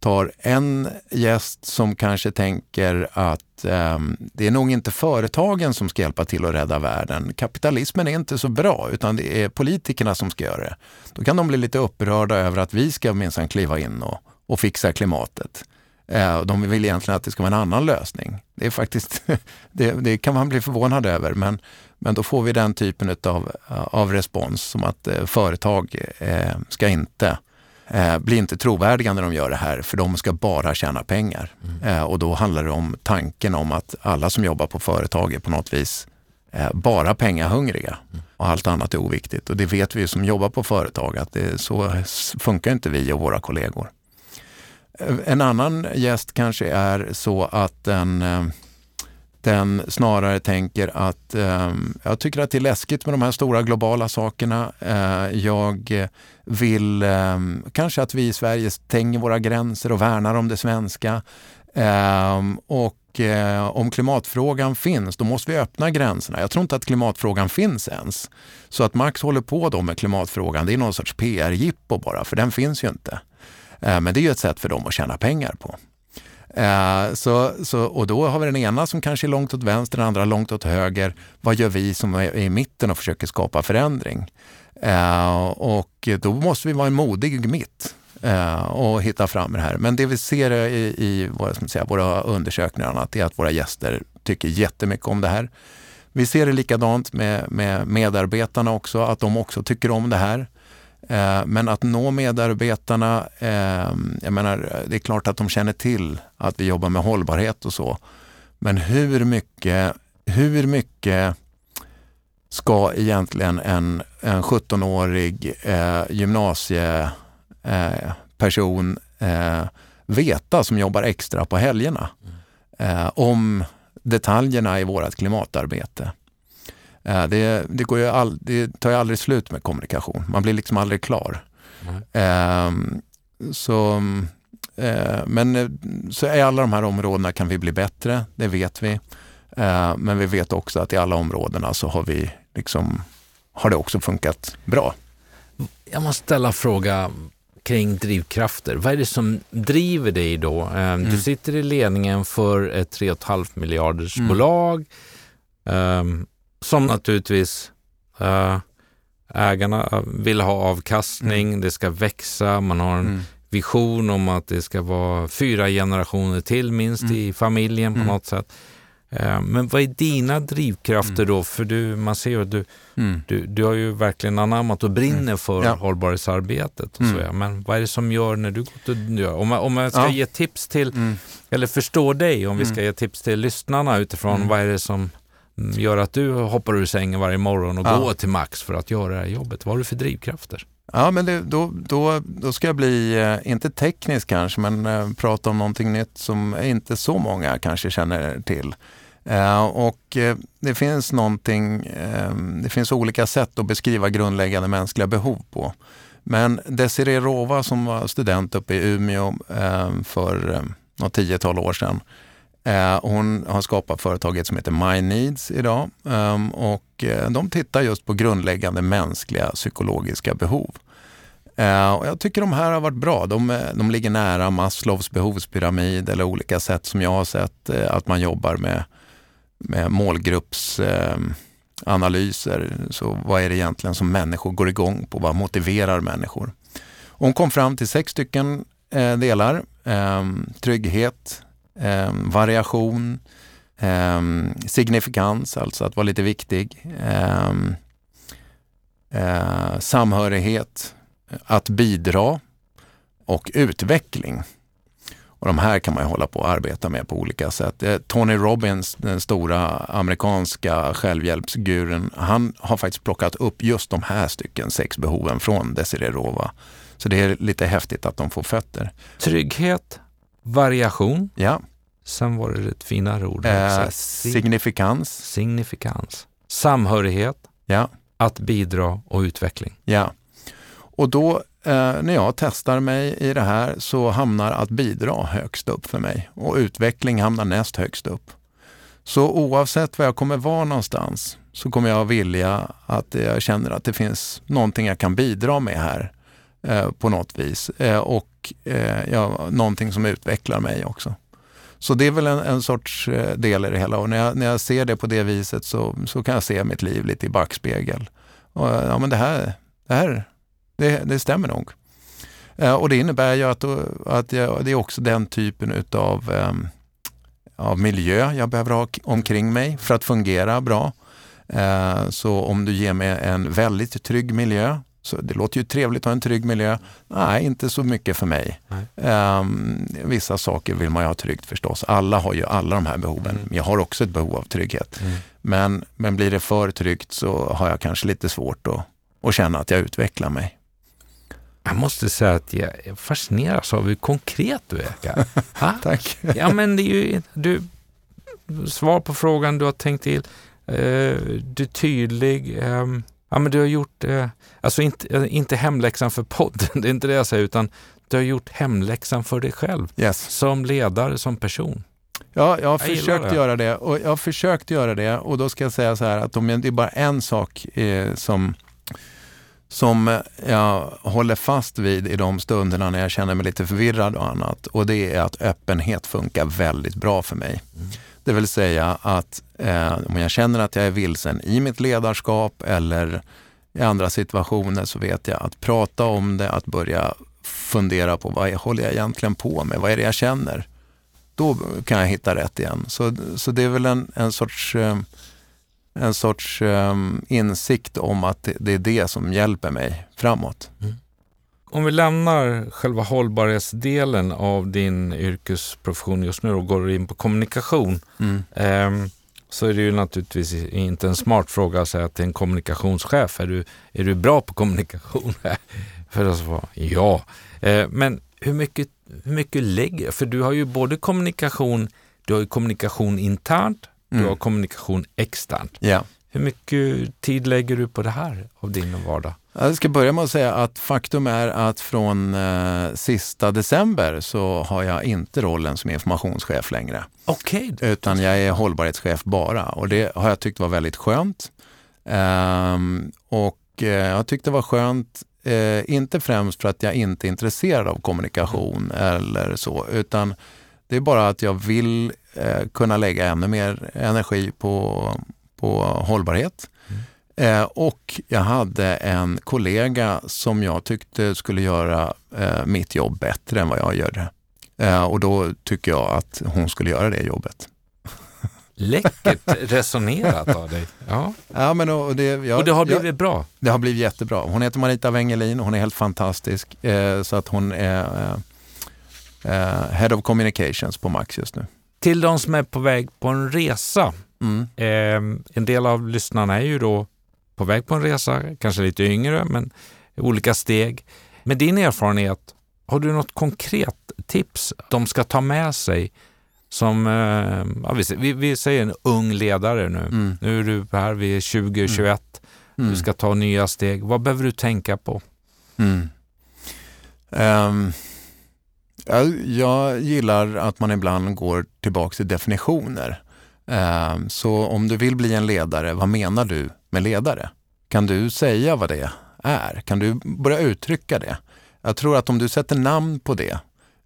tar en gäst som kanske tänker att eh, det är nog inte företagen som ska hjälpa till att rädda världen. Kapitalismen är inte så bra, utan det är politikerna som ska göra det. Då kan de bli lite upprörda över att vi ska minsann kliva in och, och fixa klimatet. Eh, de vill egentligen att det ska vara en annan lösning. Det, är faktiskt, det, det kan man bli förvånad över, men, men då får vi den typen av, av respons som att eh, företag eh, ska inte eh, blir inte trovärdiga när de gör det här, för de ska bara tjäna pengar. Mm. Eh, och då handlar det om tanken om att alla som jobbar på företag är på något vis eh, bara pengahungriga mm. och allt annat är oviktigt. Och det vet vi som jobbar på företag att det, så funkar inte vi och våra kollegor. Eh, en annan gäst kanske är så att den eh, den snarare tänker att eh, jag tycker att det är läskigt med de här stora globala sakerna. Eh, jag vill eh, kanske att vi i Sverige stänger våra gränser och värnar om det svenska. Ehm, och eh, om klimatfrågan finns, då måste vi öppna gränserna. Jag tror inte att klimatfrågan finns ens. Så att Max håller på då med klimatfrågan, det är någon sorts PR-jippo bara, för den finns ju inte. Eh, men det är ju ett sätt för dem att tjäna pengar på. Eh, så, så, och då har vi den ena som kanske är långt åt vänster, den andra långt åt höger. Vad gör vi som är i mitten och försöker skapa förändring? Eh, och då måste vi vara en modig mitt eh, och hitta fram det här. Men det vi ser i, i våra, som säga, våra undersökningar är att våra gäster tycker jättemycket om det här. Vi ser det likadant med, med medarbetarna också, att de också tycker om det här. Eh, men att nå medarbetarna, eh, jag menar, det är klart att de känner till att vi jobbar med hållbarhet och så. Men hur mycket, hur mycket ska egentligen en, en 17-årig eh, gymnasieperson eh, veta som jobbar extra på helgerna eh, om detaljerna i vårt klimatarbete? Eh, det, det, går ju all, det tar ju aldrig slut med kommunikation. Man blir liksom aldrig klar. Mm. så, eh, men eh, så i alla de här områdena kan vi bli bättre, det vet vi. men vi vet också att i alla områdena så har, vi liksom, har det också funkat bra. Jag måste ställa en fråga kring drivkrafter. Vad är det som driver dig då? Mm. Du sitter i ledningen för ett 3,5 miljarders mm. bolag. Som naturligtvis äh, ägarna vill ha avkastning, mm. det ska växa, man har en mm. vision om att det ska vara fyra generationer till minst mm. i familjen på mm. något sätt. Äh, men vad är dina drivkrafter mm. då? För du, man ser ju att du, mm. du, du har ju verkligen anammat och brinner för ja. hållbarhetsarbetet. Och så, ja. Men vad är det som gör när du går till, om, man, om man ska ja. ge tips till, eller förstå dig, om vi ska ge tips till lyssnarna utifrån vad är det som gör att du hoppar ur sängen varje morgon och ja. går till Max för att göra det här jobbet? Vad har du för drivkrafter? Ja, men det, då, då, då ska jag bli, eh, inte teknisk kanske, men eh, prata om någonting nytt som inte så många kanske känner till. Eh, och eh, det finns någonting, det finns olika sätt att beskriva grundläggande mänskliga behov på. Men Desiree Rova som var student uppe i Umeå för något tiotal år sedan, Eh, hon har skapat företaget som heter My Needs idag ehm, och eh, de tittar just på grundläggande mänskliga psykologiska behov. Eh, och jag tycker de här har varit bra. De, de ligger nära Maslows behovspyramid eller olika sätt som jag har sett att man jobbar med, med målgruppsanalyser. Ehm, Så vad är det egentligen som människor går igång på? Vad motiverar människor? Hon kom fram till sex stycken delar. Ehm, trygghet, eh, variation, eh, signifikans, alltså att vara lite viktig. Ehm, eh, samhörighet, att bidra och utveckling. Och de här kan man ju hålla på att arbeta med på olika sätt. Eh, Tony Robbins, den stora amerikanska självhjälpsguren, han har faktiskt plockat upp just de här stycken sex behoven från Desiree Rova. Så det är lite häftigt att de får fötter. Trygghet, variation, Ja, sen var det ett finare ord. eh, signifikans. Signifikans, samhörighet, Ja, att bidra och utveckling. ja. Och då eh, när jag testar mig i det här så hamnar att bidra högst upp för mig och utveckling hamnar näst högst upp. Så oavsett var jag kommer vara någonstans så kommer jag vilja att jag känner att det finns någonting jag kan bidra med här eh, på något vis eh, och eh, ja, någonting som utvecklar mig också. Så det är väl en, en sorts eh, del i det hela och när jag, när jag ser det på det viset så, så kan jag se mitt liv lite i backspegel. Och, eh, ja, men det här, det här det, det stämmer nog. Eh, och det innebär ju att, att jag, det är också den typen utav av miljö jag behöver ha omkring mig för att fungera bra. Så om du ger mig en väldigt trygg miljö, så det låter ju trevligt att ha en trygg miljö. Nej, inte så mycket för mig. Ehm, vissa saker vill man ju ha tryggt förstås. Alla har ju alla de här behoven. Mm. Jag har också ett behov av trygghet. Men, men blir det för tryggt så har jag kanske lite svårt att, att känna att jag utvecklar mig. Jag måste säga att jag fascineras av hur konkret du är. Tack. Ja, men det är ju du, svar på frågan, du har tänkt till, eh, du är tydlig. ehm, ja, men du har gjort, eh, alltså inte, eh, inte hemläxan för podden, det är inte det jag säger, utan du har gjort hemläxan för dig själv Yes. som ledare, som person. Ja, jag har Jag försökt det. göra det och jag har försökt göra det och då ska jag säga så här att om jag, det är bara en sak eh, som, som jag håller fast vid i de stunderna när jag känner mig lite förvirrad och annat och det är att öppenhet funkar väldigt bra för mig. Det vill säga att eh, om jag känner att jag är vilsen i mitt ledarskap eller i andra situationer så vet jag att prata om det, att börja fundera på vad jag, håller jag egentligen på med, vad är det jag känner? Då kan jag hitta rätt igen. Så, så det är väl en, en sorts, eh, en sorts um, insikt om att det, det är det som hjälper mig framåt. Mm. Om vi lämnar själva hållbarhetsdelen av din yrkesprofession just nu och går in på kommunikation Mm. Ehm, så är det ju naturligtvis inte en smart fråga att säga till en kommunikationschef, är du, är du bra på kommunikation? för att svara ja. Eh, men hur mycket, hur mycket lägger, för du har ju både kommunikation, du har ju kommunikation internt, du Mm. har kommunikation externt. Ja. Hur mycket tid lägger du på det här av din vardag? Jag ska börja med att säga att faktum är att från eh, sista december så har jag inte rollen som informationschef längre. Okej, Utan jag är hållbarhetschef bara och det har jag tyckt var väldigt skönt. Ehm, och eh, jag tyckte det var skönt, eh, inte främst för att jag inte är intresserad av kommunikation eller så, utan det är bara att jag vill eh, kunna lägga ännu mer energi på, på hållbarhet. Eh, och jag hade en kollega som jag tyckte skulle göra eh, mitt jobb bättre än vad jag gör det. Eh, och då tycker jag att hon skulle göra det jobbet. läckert resonerat av dig. Ja. Ja, men och det, jag, Och det har jag, blivit bra. det har blivit jättebra. Hon heter Marita Wengelin, hon är helt fantastisk. Eh, så att hon är eh, eh, Head of Communications på Max just nu. Till de som är på väg på en resa. Mm. Eh, en del av lyssnarna är ju då på väg på en resa, kanske lite yngre, men olika steg. Med din erfarenhet, har du något konkret tips de ska ta med sig som, eh, ja, vi, vi, säger en ung ledare nu. Mm. Nu är du här, vi är 2021, Mm. du ska ta nya steg. Vad behöver du tänka på? Mm. Ehm, jag, jag gillar att man ibland går tillbaka till definitioner. Ehm, så om du vill bli en ledare, vad menar du med ledare? Kan du säga vad det är? Kan du börja uttrycka det? Jag tror att om du sätter namn på det,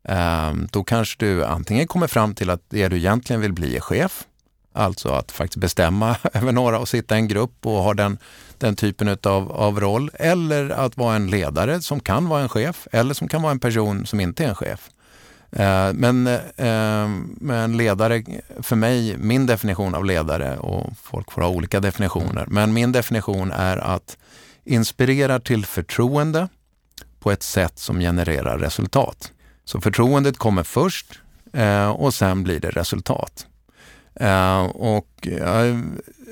ehm, då kanske du antingen kommer fram till att det du egentligen vill bli är chef, alltså att faktiskt bestämma över några och sitta i en grupp och ha den, den typen utav, av roll. Eller att vara en ledare som kan vara en chef eller som kan vara en person som inte är en chef. Eh, men, eh, men ledare, för mig, min definition av ledare, och folk får ha olika definitioner, men min definition är att inspirera till förtroende på ett sätt som genererar resultat. Så förtroendet kommer först eh, och sen blir det resultat. Och jag är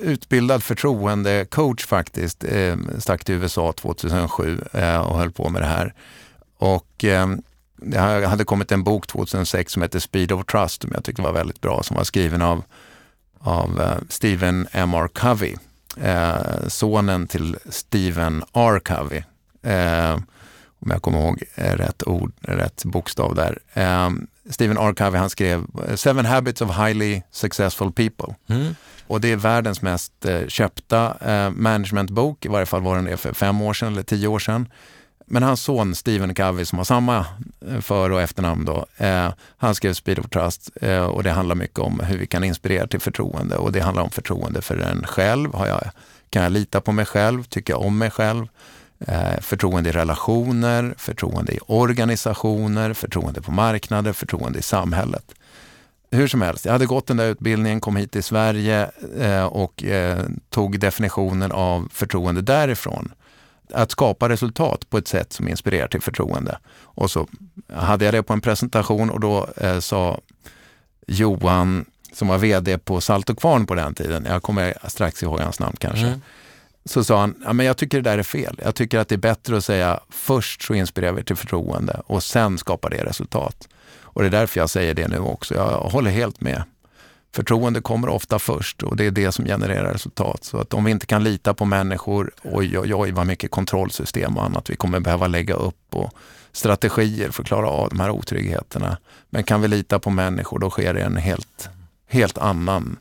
utbildad förtroendecoach faktiskt, stack till USA 2007 och höll på med det här. Och det hade kommit en bok 2006 som heter Speed of Trust som jag tyckte var väldigt bra, som var skriven av, av uh, Stephen M.R. Covey, uh, sonen till Stephen R. Covey. Uh, om jag kommer ihåg rätt ord, rätt bokstav där. Um, Stephen R. Covey han skrev Seven Habits of Highly Successful People. Mm. Och det är världens mest köpta managementbok, i varje fall var den det för fem år sedan eller tio år sedan. Men hans son Stephen Covey som har samma eh, för och efternamn då, eh, han skrev Speed of Trust eh, och det handlar mycket om hur vi kan inspirera till förtroende och det handlar om förtroende för en själv. Har jag, kan jag lita på mig själv? Tycker jag om mig själv? Eh, förtroende i relationer, förtroende i organisationer, förtroende på marknader, förtroende i samhället. Hur som helst, jag hade gått den där utbildningen, kom hit till Sverige eh, och eh, tog definitionen av förtroende därifrån att skapa resultat på ett sätt som inspirerar till förtroende. Och så hade jag det på en presentation och då eh, sa Johan, som var VD på Salt och Kvarn på den tiden, jag kommer strax ihåg hans namn kanske, mm. så sa han, ja, men jag tycker det där är fel. Jag tycker att det är bättre att säga först så inspirerar vi till förtroende och sen skapar det resultat. Och det är därför jag säger det nu också. Jag håller helt med. Förtroende kommer ofta först och det är det som genererar resultat. Så att om vi inte kan lita på människor, oj oj oj vad mycket kontrollsystem och annat vi kommer behöva lägga upp och strategier för att klara av de här otryggheterna. Men kan vi lita på människor då sker det en helt, helt annan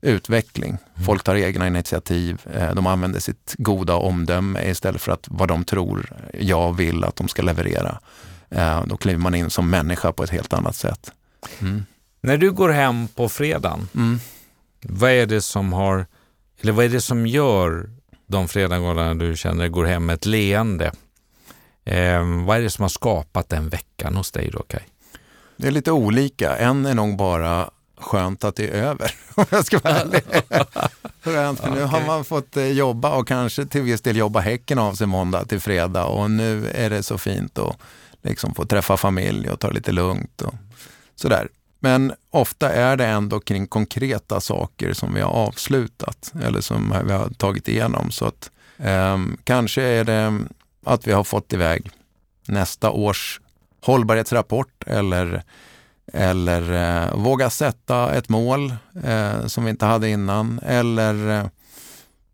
utveckling. Mm. Folk tar egna initiativ, eh, de använder sitt goda omdöme istället för att vad de tror jag vill att de ska leverera. Eh, då kliver man in som människa på ett helt annat sätt. Mm. När du går hem på fredagen, mm. vad är det som har, eller vad är det som gör de fredagarna du känner går hem med ett leende? Eh, vad är det som har skapat den veckan hos dig då, Kaj? Det är lite olika. En är nog bara skönt att det är över, om jag ska vara ärlig. Skönt, för nu har man fått eh, jobba och kanske till viss del jobba häcken av sig måndag till fredag och nu är det så fint att liksom få träffa familj och ta det lite lugnt och sådär. Men ofta är det ändå kring konkreta saker som vi har avslutat eller som vi har tagit igenom. Så att eh, kanske är det att vi har fått iväg nästa års hållbarhetsrapport eller, eller eh, våga sätta ett mål eh, som vi inte hade innan. Eller eh,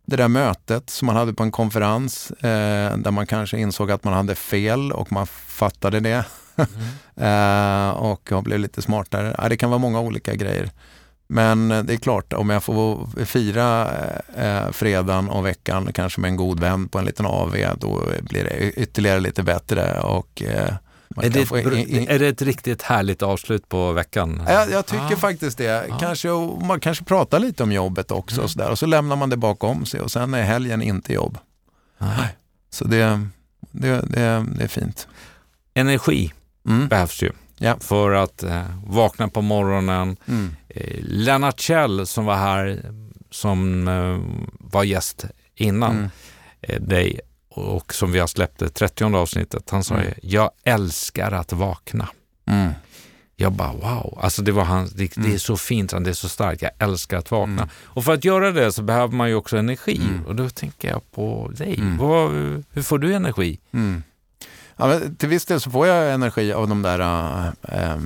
det där mötet som man hade på en konferens eh, där man kanske insåg att man hade fel och man fattade det Mm. och jag blev lite smartare. Ja, det kan vara många olika grejer. Men det är klart, om jag får fira eh, fredagen och veckan kanske med en god vän på en liten AV, då blir det ytterligare lite bättre. Och, eh, är, det ett, in... är det ett riktigt härligt avslut på veckan? Jag, jag tycker ah. faktiskt det. Ah. Kanske, man kanske pratar lite om jobbet också mm. och, så där, och så lämnar man det bakom sig och sen är helgen inte jobb. Ah. Så det, det, det, det är fint. Energi mm. behövs ju ja. för att eh, vakna på morgonen. Mm. Eh, Lennart Kjell som var här som eh, var gäst innan mm. eh, dig och som vi har släppt det 30 avsnittet, han sa mm. jag älskar att vakna. Mm. Jag bara wow, alltså det, var hans, det, det, är mm. så fint, det är så starkt, jag älskar att vakna. Mm. Och för att göra det så behöver man ju också energi mm. och då tänker jag på dig. Vad, hur får du energi? Mm. Ja, till viss del så får jag energi av de där äh,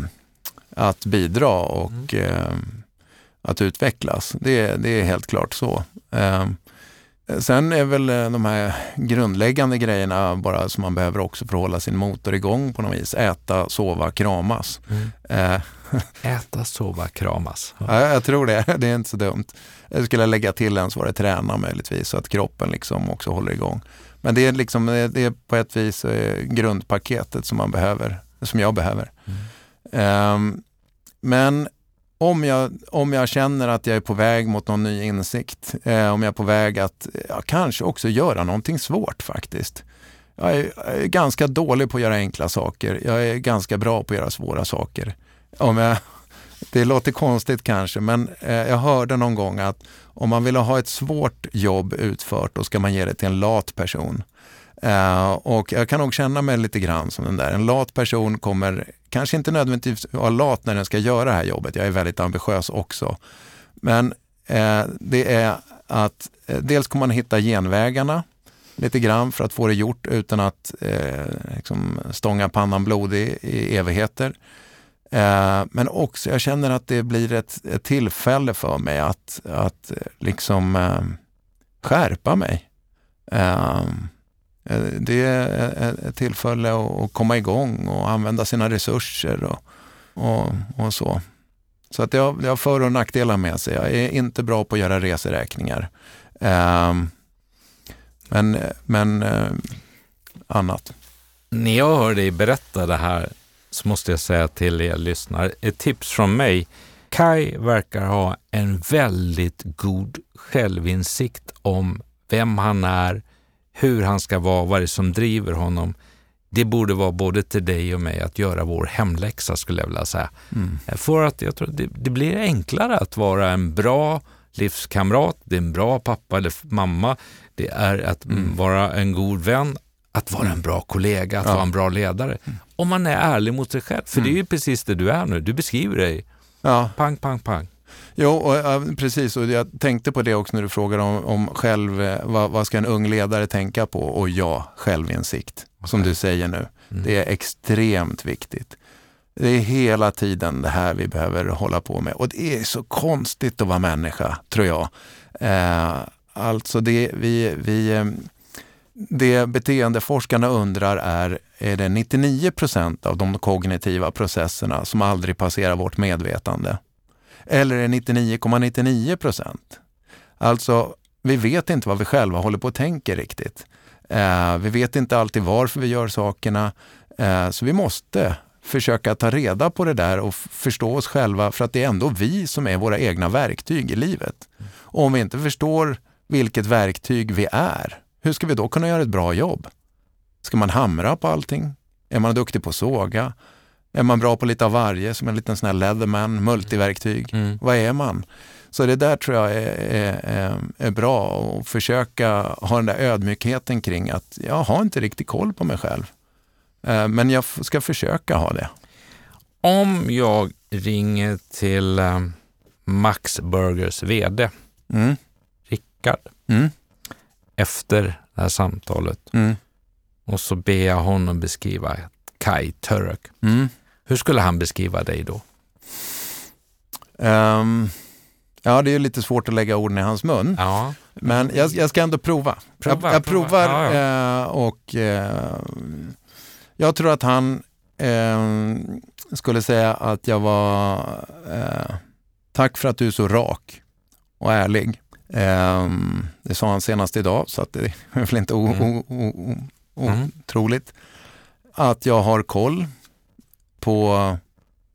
att bidra och äh, att utvecklas. Det, det är helt klart så. Sen är väl de här grundläggande grejerna bara som man behöver också för att hålla sin motor igång på något vis. Äta, sova, kramas. Mm. Äta, sova, kramas. Ja, jag tror det. Det är inte så dumt. Jag skulle lägga till en så var det träna möjligtvis så att kroppen liksom också håller igång. Men det är, liksom, det är på ett vis eh, grundpaketet som man behöver, som jag behöver. Mm. Um, men om jag, om jag känner att jag är på väg mot någon ny insikt, eh, om jag är på väg att ja, kanske också göra någonting svårt faktiskt. Jag är, jag är, ganska dålig på att göra enkla saker. Jag är ganska bra på att göra svåra saker. Om jag, det låter konstigt kanske, men eh, jag hörde någon gång att om man vill ha ett svårt jobb utfört, då ska man ge det till en lat person. Uh, och jag kan nog känna mig lite grann som den där. En lat person kommer kanske inte nödvändigtvis vara lat när den ska göra det här jobbet. Jag är väldigt ambitiös också. Men uh, det är att uh, dels kommer man hitta genvägarna lite grann för att få det gjort utan att liksom stånga pannan blodig i evigheter. Eh, men också, jag känner att det blir ett, ett tillfälle för mig att, att eh, liksom eh, skärpa mig. Ehm, eh, det är ett tillfälle att komma igång och använda sina resurser och, och, och så. Så att det har, det har för och nackdelar med sig. Jag är inte bra på att göra reseräkningar. Ehm, men men annat. När jag hör dig berätta det här så måste jag säga till er lyssnare, ett tips från mig. Kai verkar ha en väldigt god självinsikt om vem han är, hur han ska vara, vad det är som driver honom. Det borde vara både till dig och mig att göra vår hemläxa skulle jag vilja säga. Mm. För att jag tror det, det, blir enklare att vara en bra livskamrat, det är en bra pappa eller mamma, det är att mm. vara en god vän, att vara en bra kollega, att ja. vara en bra ledare. Mm. Om man är ärlig mot sig själv, för det är ju mm. precis det du är nu. Du beskriver dig. Ja. Pang, pang, pang. Jo, och, ja, precis. Och jag tänkte på det också när du frågade om, om själv, eh, vad, vad, ska en ung ledare tänka på? Och ja, självinsikt, okay. som du säger nu. Mm. Det är extremt viktigt. Det är hela tiden det här vi behöver hålla på med. Och det är så konstigt att vara människa, tror jag. Eh, alltså det vi, vi eh, det beteendeforskarna undrar är, är det 99 procent av de kognitiva processerna som aldrig passerar vårt medvetande? Eller är det 99,99 procent? Alltså, vi vet inte vad vi själva håller på att tänka riktigt. Eh, vi vet inte alltid varför vi gör sakerna. Eh, så vi måste försöka ta reda på det där och förstå oss själva för att det är ändå vi som är våra egna verktyg i livet. Och om vi inte förstår vilket verktyg vi är, hur ska vi då kunna göra ett bra jobb? Ska man hamra på allting? Är man duktig på att såga? Är man bra på lite av varje, som en liten sån här Leatherman, multiverktyg? Mm. Vad är man? Så det där tror jag är, är, är bra att försöka ha den där ödmjukheten kring att jag har inte riktigt koll på mig själv. Eh, men jag ska försöka ha det. Om jag ringer till eh, Max Burgers VD, mm. Rickard, mm. Efter det här samtalet mm. och så ber jag honom beskriva Kai Turek. Mm. Hur skulle han beskriva dig då? Um, ja, det är lite svårt att lägga orden i hans mun. Ja. Men jag, jag ska ändå prova. prova jag, jag prova. provar ja, ja. Eh, och eh, jag tror att han eh, skulle säga att jag var eh, Tack för att du är så rak och ärlig. Ehm, det sa han senast idag, så att det är väl inte mm. otroligt. Mm. Att jag har koll på,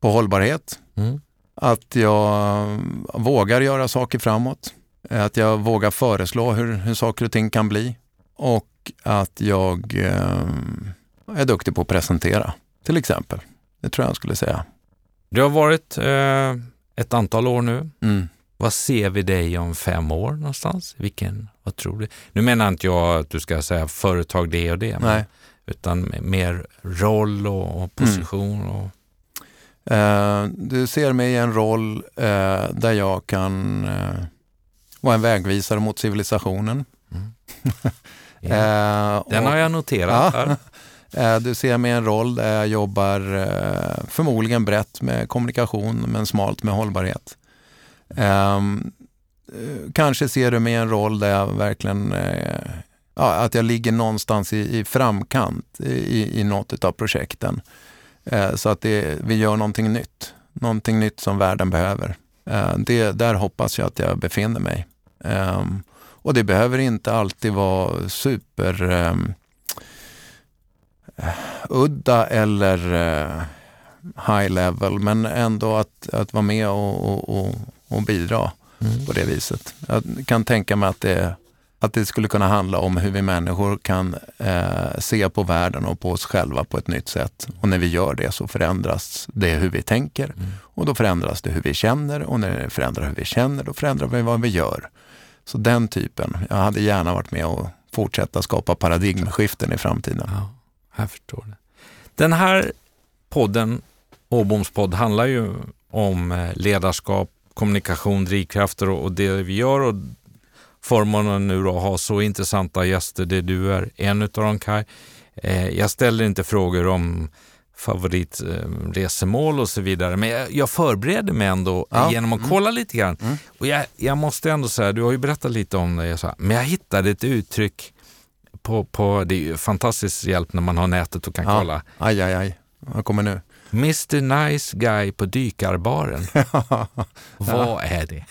på hållbarhet. Mm. Att jag vågar göra saker framåt. Att jag vågar föreslå hur, hur saker och ting kan bli. Och att jag eh, är duktig på att presentera, till exempel. Det tror jag jag skulle säga. Du har varit eh, ett antal år nu. Mm. Vad ser vi dig om fem år någonstans? Vilken, vad tror du? Nu menar inte jag att du ska säga företag det och det. Nej utan mer roll och, och position. Mm. Och... Uh, du ser mig i en roll uh, där jag kan uh, vara en vägvisare mot civilisationen. Mm. Ja. Den och, har jag noterat. Du ser mig i en roll där jag jobbar förmodligen brett med kommunikation men smalt med hållbarhet. Ehm, kanske ser du mig i en roll där jag verkligen eh, ja, att jag ligger någonstans i, i framkant i, i något av projekten. Eh, så att det, vi gör någonting nytt. någonting nytt som världen behöver. Eh, det, där hoppas jag att jag befinner mig. Eh, och det behöver inte alltid vara super ehm, udda eller eh, high level, men ändå att, att vara med och, och, och, och bidra mm. på det viset. Jag kan tänka mig att det, att det skulle kunna handla om hur vi människor kan eh, se på världen och på oss själva på ett nytt sätt. Och när vi gör det så förändras det hur vi tänker mm. och då förändras det hur vi känner och när det förändrar hur vi känner då förändrar vi vad vi gör. Så den typen. Jag hade gärna varit med och fortsätta skapa paradigmskiften i framtiden. Ja, jag förstår det. Den här podden, Åboms podd, handlar ju om eh, ledarskap, kommunikation, drivkrafter och, det vi gör. Och förmånen nu då att ha så intressanta gäster, det du är en av dem Kaj. Eh, jag ställer inte frågor om favoritresemål och så vidare. Men jag, jag förbereder mig ändå ja. genom att mm. kolla lite grann. Mm. Och jag, jag, måste ändå säga, du har ju berättat lite om det, så men jag hittade ett uttryck på, på, det är ju fantastisk hjälp när man har nätet och kan ja. kolla. Aj, aj, aj. Vad kommer nu? Mr Nice Guy på dykarbaren. Vad är det?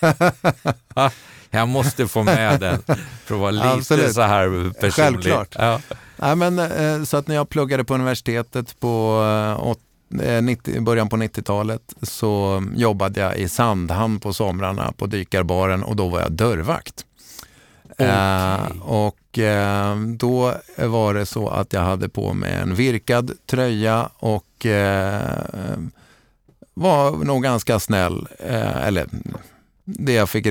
jag måste få med den för att vara lite Absolut. så här personlig. Självklart. Ja. Ja, men, eh, så att när jag pluggade på universitetet på 90, eh, eh, början på 90-talet så jobbade jag i Sandhamn på somrarna på dykarbaren och då var jag dörrvakt. Okay. Och eh, då var det så att jag hade på mig en virkad tröja och eh, var nog ganska snäll. eller det jag fick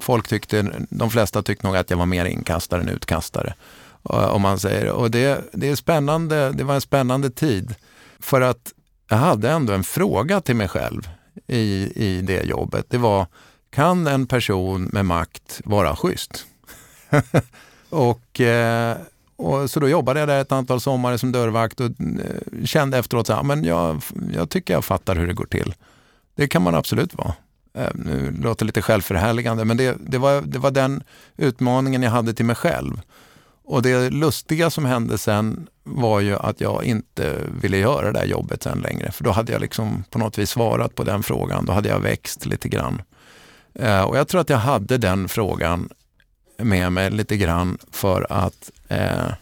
folk tyckte, de flesta tyckte nog att jag var mer inkastare än utkastare. Om man säger. Och det, det är spännande, det var en spännande tid. För att jag hade ändå en fråga till mig själv i, i det jobbet. Det var, kan en person med makt vara schysst? och, eh, och, så då jobbade jag där ett antal somrar som dörrvakt och eh, kände efteråt att jag, jag tycker jag fattar hur det går till. Det kan man absolut vara. Eh, nu låter det lite självförhärligande, men det, det, var, det var den utmaningen jag hade till mig själv. Och det lustiga som hände sen var ju att jag inte ville göra det där jobbet sen längre. För då hade jag liksom på något vis svarat på den frågan. Då hade jag växt lite grann. Eh, och jag tror att jag hade den frågan med mig lite grann för att eh,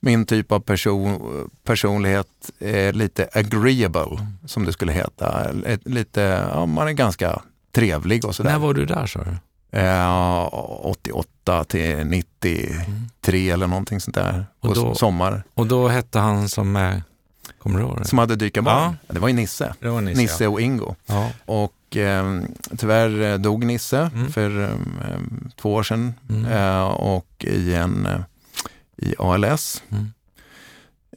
min typ av person, personlighet är lite agreeable, som det skulle heta. Lite, ja, man är ganska trevlig och sådär. När var du där sa du? Eh, 88 till 93 mm. eller någonting sånt där. Och då, sommar. Och då hette han som kommer du ihåg det? Som hade dykarbarn? Ja. Det var ju Nisse. Det var Nisse, Nisse ja. och Ingo. Ja. Och eh, tyvärr dog Nisse mm. för eh, två år sedan mm. eh, och i en eh, i ALS. Mm.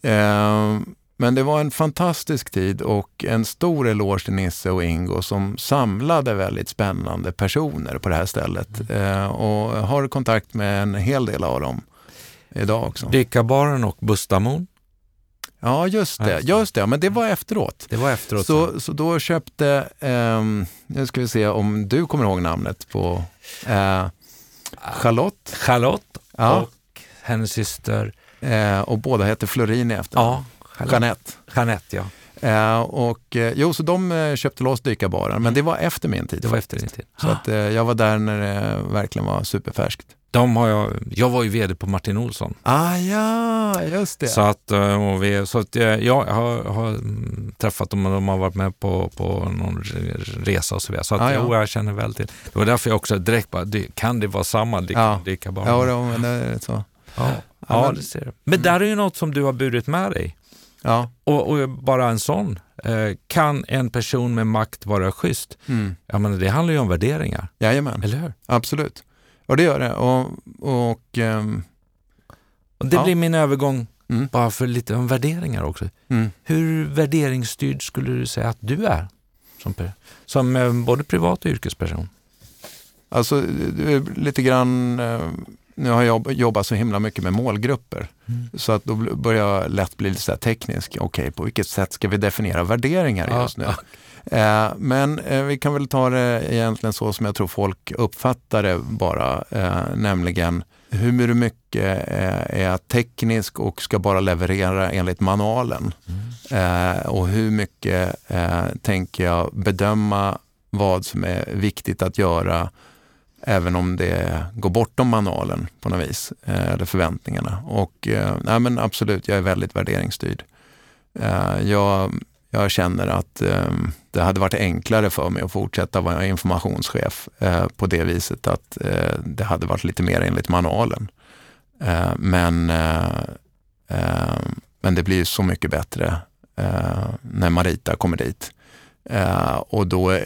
Eh, men det var en fantastisk tid och en stor eloge till Nisse och Ingo som samlade väldigt spännande personer på det här stället. Mm. Eh, och har kontakt med en hel del av dem idag också. Dykarbaren och Bustamon? Ja, just det. Just det. Men det var efteråt. Det var efteråt. Så, så då köpte, eh, nu ska vi se om du kommer ihåg namnet på eh, Charlotte. Charlotte ja. och hennes syster. Eh, och båda heter Florin i efternamn. Ja, Jeanette. Jeanette, ja. Eh, och, eh, jo, så de eh, köpte loss dykarbaren, men mm. det var efter min tid. Det var efter din tid. Så att, eh, jag var där när det verkligen var superfärskt. De har jag, jag var ju vd på Martin Olsson. Ah, ja, just det. Så att, eh, och vi, så att jag, jag har, har träffat dem och de har varit med på, på någon resa och så vidare. Så att, ah, ja. jo, jag känner väl till. Det var därför jag också direkt bara, kan det vara samma ja. dykarbarn? Ja, men det är så. Ja, ja, det ser du. Men där är ju något som du har burit med dig. Ja. Och, och, bara en sån. Eh, kan en person med makt vara schysst? Mm. Ja, men det handlar ju om värderingar. Jajamän. Eller hur? Absolut. Och det gör det. Och, och, um, och det ja. blir min övergång mm. bara för lite om värderingar också. Mm. Hur värderingsstyrd skulle du säga att du är? Som, som eh, både privat och yrkesperson? Alltså, lite grann eh, nu har jag jobbat så himla mycket med målgrupper. Mm. Så att då börjar jag lätt bli lite så teknisk. Okej, okay, på vilket sätt ska vi definiera värderingar ja, just nu? Eh, men eh, vi kan väl ta det egentligen så som jag tror folk uppfattar det bara, eh, nämligen hur mycket är teknisk och ska bara leverera enligt manualen? Mm. Och hur mycket tänker jag bedöma vad som är viktigt att göra även om det går bortom manualen på något vis, eller förväntningarna. Och nej, men absolut, jag är väldigt värderingsstyrd. Jag, jag känner att ehm, det hade varit enklare för mig att fortsätta vara informationschef eh, på det viset att eh, det hade varit lite mer enligt manualen. Eh, men, eh, eh, men det blir så mycket bättre eh, när Marita kommer dit. och, då,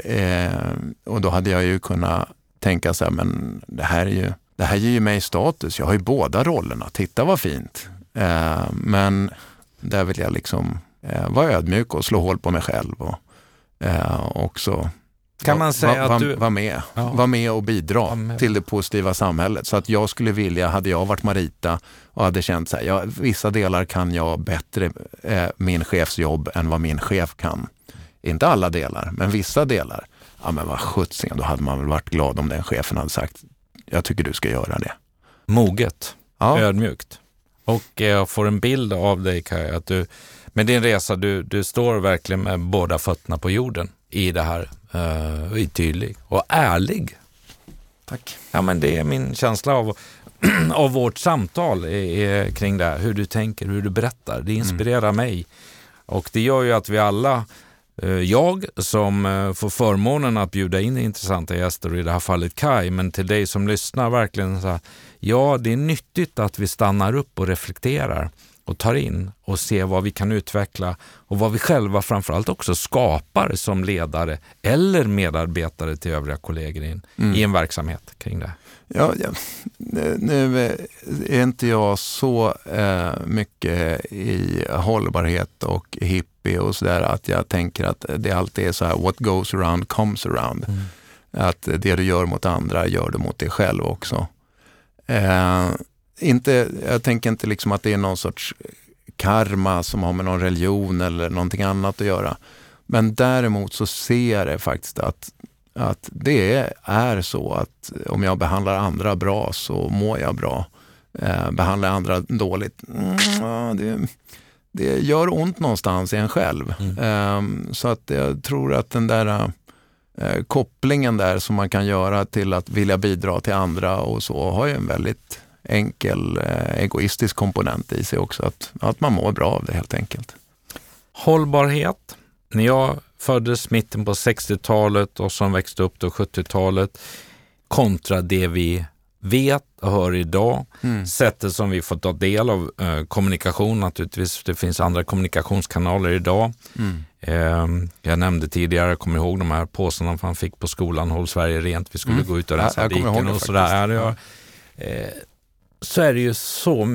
och då hade jag ju kunnat tänka så här, men det här, är ju, det här ger ju mig status. Jag har ju båda rollerna. Titta vad fint. men där vill jag liksom vara ödmjuk och slå hål på mig själv och också kan man säga va, va, att du... Var med, ja. var med och bidra med. till det positiva samhället. Så att jag skulle vilja, hade jag varit Marita och hade känt så här, ja, vissa delar kan jag bättre, eh, min chefs jobb, än vad min chef kan. Inte alla delar, men vissa delar. Ja men vad sjuttsingen, då hade man väl varit glad om den chefen hade sagt, jag tycker du ska göra det. Moget, ja. ödmjukt. Och jag får en bild av dig Kaj, att du med din resa, du, du står verkligen med båda fötterna på jorden i det här. Uh, är tydlig och ärlig. Tack. Ja, men det är min känsla av, av vårt samtal är, är kring det här. Hur du tänker, hur du berättar. Det inspirerar mm. mig. Och det gör ju att vi alla eh, jag som eh, får förmånen att bjuda in intressanta gäster, i det här fallet Kai, men till dig som lyssnar verkligen så här, ja, det är nyttigt att vi stannar upp och reflekterar och tar in och ser vad vi kan utveckla och vad vi själva framförallt också skapar som ledare eller medarbetare till övriga kollegor in, mm. i en verksamhet kring det. Ja, ja. Nu är inte jag så eh, mycket i hållbarhet och hippie och sådär att jag tänker att det alltid är så här, what goes around comes around. Mm. Att det du gör mot andra gör du mot dig själv också. Eh, inte, jag tänker inte liksom att det är någon sorts karma som har med någon religion eller någonting annat att göra. Men däremot så ser jag det faktiskt att, att det är så att om jag behandlar andra bra så mår jag bra. Eh, behandlar jag andra dåligt, mm, det, det gör ont någonstans i en själv. Mm. Eh, så att jag tror att den där eh, kopplingen där som man kan göra till att vilja bidra till andra och så har ju en väldigt enkel eh, egoistisk komponent i sig också. Att, att man mår bra av det helt enkelt. Hållbarhet. När jag föddes mitten på 60-talet och som växte upp då 70-talet kontra det vi vet och hör idag. Mm. Sättet som vi får ta del av eh, kommunikation naturligtvis. Det finns andra kommunikationskanaler idag. Mm. Eh, jag nämnde tidigare, jag kommer ihåg de här påsarna man fick på skolan, Håll Sverige rent, vi skulle mm. gå ut och rensa diken och sådär. Ja. Eh, så är det ju så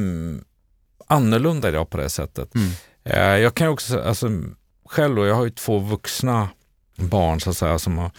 annorlunda idag på det sättet. Mm. Eh, jag kan också, alltså, själv då, jag har ju två vuxna barn så att säga som har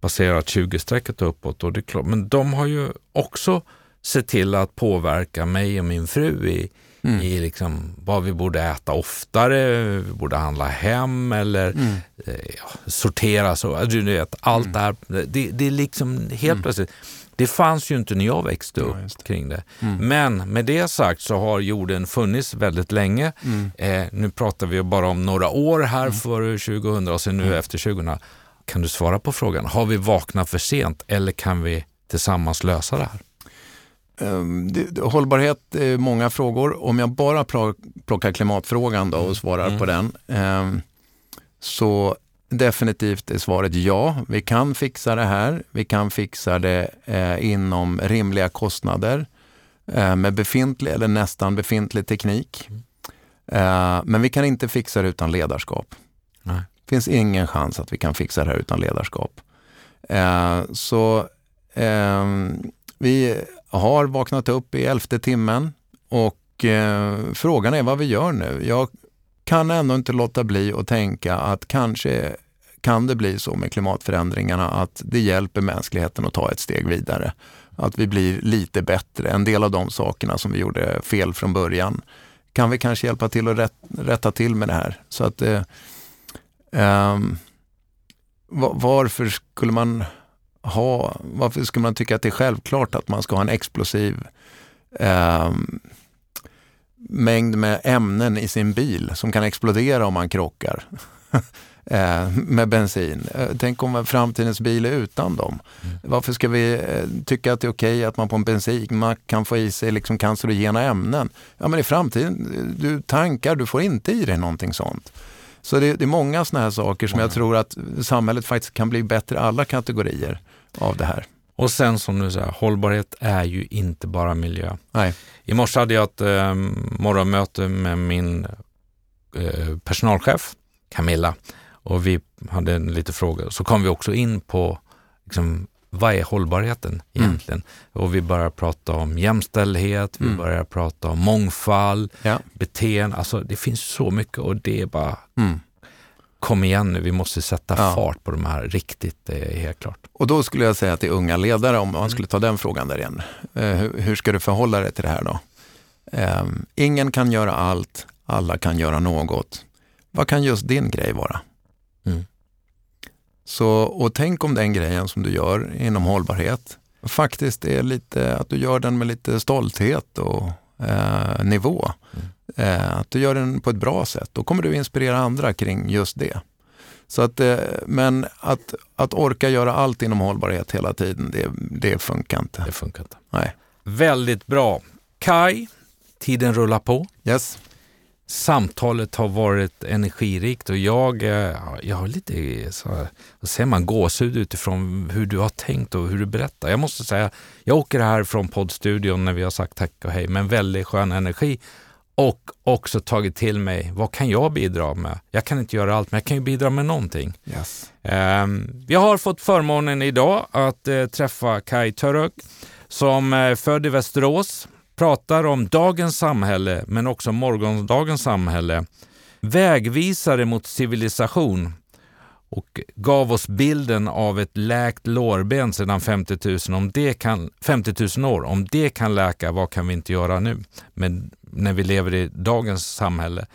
passerat 20-strecket uppåt. Och det är klart, men de har ju också sett till att påverka mig och min fru i, mm. i liksom vad vi borde äta oftare, vi borde handla hem eller mm. eh, ja, sortera. Så, du vet, allt mm. det här. Det, det är liksom helt mm. plötsligt det fanns ju inte när jag växte upp ja, kring det. Mm. Men med det sagt så har jorden funnits väldigt länge. Mm. Eh, nu pratar vi bara om några år här mm. före 2000 och sen nu mm. efter 2000. Kan du svara på frågan, har vi vaknat för sent eller kan vi tillsammans lösa det här? Det, hållbarhet är många frågor. Om jag bara plockar klimatfrågan då och svarar mm. på den, um, så Definitivt är svaret ja. Vi kan fixa det här. Vi kan fixa det eh, inom rimliga kostnader eh, med befintlig eller nästan befintlig teknik. Eh, men vi kan inte fixa det utan ledarskap. Det finns ingen chans att vi kan fixa det här utan ledarskap. Eh, så ehm, vi har vaknat upp i elfte timmen och eh, frågan är vad vi gör nu. Jag kan ändå inte låta bli att tänka att kanske kan det bli så med klimatförändringarna att det hjälper mänskligheten att ta ett steg vidare. Att vi blir lite bättre. En del av de sakerna som vi gjorde fel från början kan vi kanske hjälpa till att rätt, rätta till med det här. Så att eh, ehm, varför skulle man ha, varför skulle man tycka att det är självklart att man ska ha en explosiv eh, mängd med ämnen i sin bil som kan explodera om man krockar eh, med bensin. Eh, tänk om framtidens bil är utan dem. Mm. Varför ska vi eh, tycka att det är okej att man på en bensinmack kan få i sig liksom cancerogena ämnen? Ja men i framtiden, du tankar, du får inte i dig någonting sånt. Så det, det är många sådana här saker som jag tror att samhället faktiskt kan bli bättre i alla kategorier av det här. Och sen som du säger, hållbarhet är ju inte bara miljö. Nej. I morse hade jag ett eh, morgonmöte med min eh, personalchef Camilla och vi hade lite frågor. Så kom vi också in på liksom, vad är hållbarheten mm. egentligen? Mm. Och vi börjar prata om jämställdhet, vi mm. börjar prata om mångfald, ja. beteende. Alltså det finns så mycket och det är bara mm kom igen nu, vi måste sätta ja. fart på de här riktigt, det är helt klart. Och då skulle jag säga till unga ledare, om man skulle ta den frågan där igen, eh, hur, ska du förhålla dig till det här då? Ehm, ingen kan göra allt, alla kan göra något. Vad kan just din grej vara? Mm. Så, och tänk om den grejen som du gör inom hållbarhet faktiskt är lite, att du gör den med lite stolthet och eh, nivå. Mm. Eh, att du gör den på ett bra sätt. Då kommer du inspirera andra kring just det. Så att, eh, men att, att orka göra allt inom hållbarhet hela tiden, det, det funkar inte. Det funkar inte. Nej. Väldigt bra. Kai, tiden rullar på. Yes. Samtalet har varit energirikt och jag, eh, jag har lite så här, vad säger man, gåshud utifrån hur du har tänkt och hur du berättar. Jag måste säga, jag åker här från poddstudion när vi har sagt tack och hej med en väldigt skön energi och också tagit till mig, vad kan jag bidra med? Jag kan inte göra allt, men jag kan ju bidra med någonting. Yes. Um, jag har fått förmånen idag att uh, träffa Kai Török som är född i Västerås, pratar om dagens samhälle men också morgondagens samhälle. Vägvisare mot civilisation och gav oss bilden av ett läkt lårben sedan 50 000, om det kan, 50 000 år. Om det kan läka, vad kan vi inte göra nu? Men när vi lever i dagens samhälle.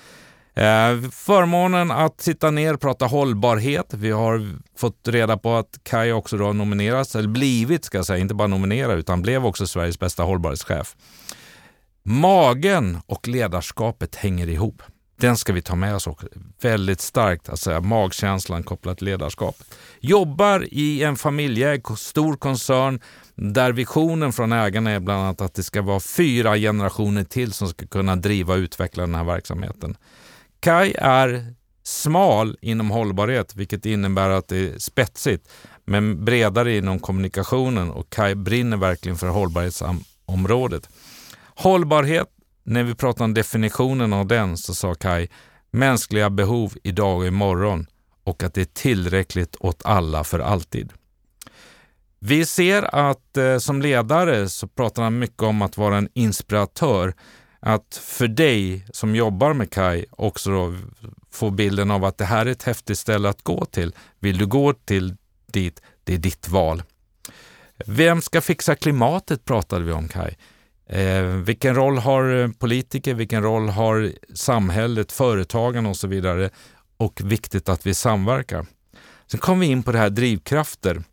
Eh, förmånen att sitta ner och prata hållbarhet. Vi har fått reda på att Kaj också då nominerats, eller blivit ska jag säga, inte bara nominerad utan blev också Sveriges bästa hållbarhetschef. Magen och ledarskapet hänger ihop. Den ska vi ta med oss också. Väldigt starkt, alltså magkänslan kopplat till ledarskap. Jobbar i en familjeägd stor koncern där visionen från ägarna är bland annat att det ska vara fyra generationer till som ska kunna driva och utveckla den här verksamheten. Kai är smal inom hållbarhet, vilket innebär att det är spetsigt, men bredare inom kommunikationen och Kai brinner verkligen för hållbarhetsområdet. Hållbarhet, när vi pratar om definitionen av den, så sa Kai mänskliga behov idag och imorgon och att det är tillräckligt åt alla för alltid. Vi ser att eh, som ledare så pratar han mycket om att vara en inspiratör. Att för dig som jobbar med Kai också då få bilden av att det här är ett häftigt ställe att gå till. Vill du gå till dit, det är ditt val. Vem ska fixa klimatet pratade vi om Kai. Eh, vilken roll har eh, politiker, vilken roll har samhället, företagen och så vidare. Och viktigt att vi samverkar. Sen kom vi in på det här drivkrafter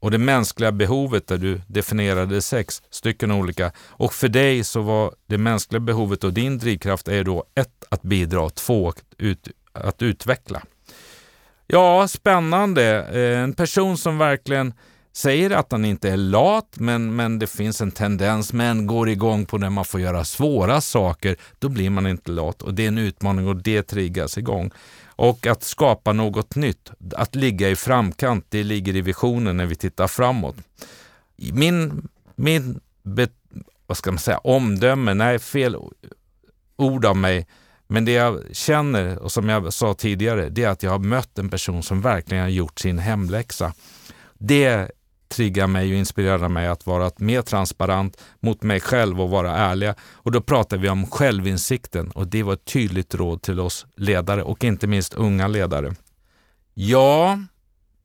och det mänskliga behovet där du definierade sex stycken olika. Och för dig så var det mänskliga behovet och din drivkraft är då ett, att bidra, två, att, ut, att utveckla. Ja, spännande. Eh, en person som verkligen säger att han inte är lat, men, men det finns en tendens, men går igång på när man får göra svåra saker, då blir man inte lat och det är en utmaning och det triggas igång. Och att skapa något nytt, att ligga i framkant, det ligger i visionen när vi tittar framåt. Min, min vad ska man säga, omdöme, nej fel ord av mig, men det jag känner och som jag sa tidigare, det är att jag har mött en person som verkligen har gjort sin hemläxa. Det triggar mig och inspirerar mig att vara mer transparent mot mig själv och vara ärliga. Och då pratar vi om självinsikten och det var ett tydligt råd till oss ledare och inte minst unga ledare. Ja,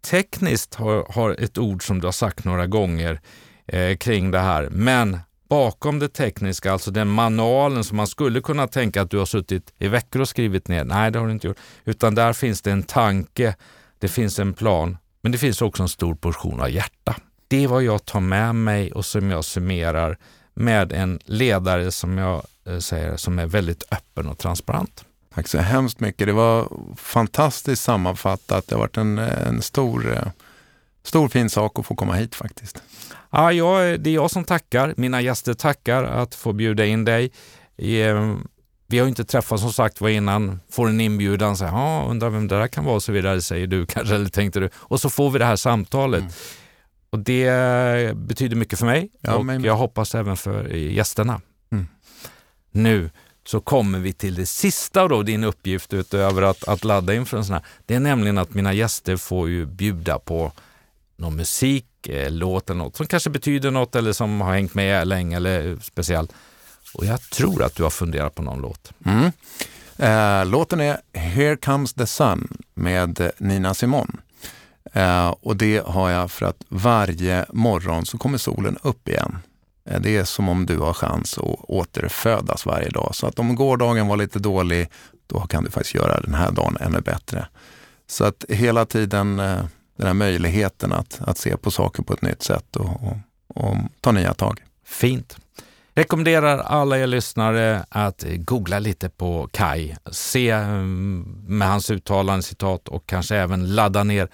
tekniskt har, har ett ord som du har sagt några gånger eh, kring det här, men bakom det tekniska, alltså den manualen som man skulle kunna tänka att du har suttit i veckor och skrivit ner. Nej, det har du inte gjort. Utan där finns det en tanke, det finns en plan men det finns också en stor portion av hjärta. Det är vad jag tar med mig och som jag summerar med en ledare som jag eh, säger som är väldigt öppen och transparent. Tack så hemskt mycket. Det var fantastiskt sammanfattat. Det har varit en, en stor, eh, stor fin sak att få komma hit faktiskt. Ja, jag, det är jag som tackar. Mina gäster tackar att få bjuda in dig. Eh, vi har inte träffats som sagt var innan, får en inbjudan, så här, undrar vem det där kan vara och så vidare, säger du kanske, eller tänkte du. Och så får vi det här samtalet. Mm. Och det betyder mycket för mig ja, och men... jag hoppas även för gästerna. Mm. Nu så kommer vi till det sista då, din uppgift utöver att, att ladda inför en sån här. Det är nämligen att mina gäster får ju bjuda på någon musik, eh, låt eller något som kanske betyder något eller som har hängt med länge eller speciellt. Och jag tror att du har funderat på någon låt. Mm. Eh, låten är Here comes the sun med Nina Simone. Eh, och det har jag för att varje morgon så kommer solen upp igen. Eh, det är som om du har chans att återfödas varje dag. Så att om gårdagen var lite dålig, då kan du faktiskt göra den här dagen ännu bättre. Så att hela tiden eh, den här möjligheten att, att se på saker på ett nytt sätt och, och, och ta nya tag. Fint. Rekommenderar alla er lyssnare att googla lite på Kai, se mm, med hans uttalanden, citat och kanske även ladda ner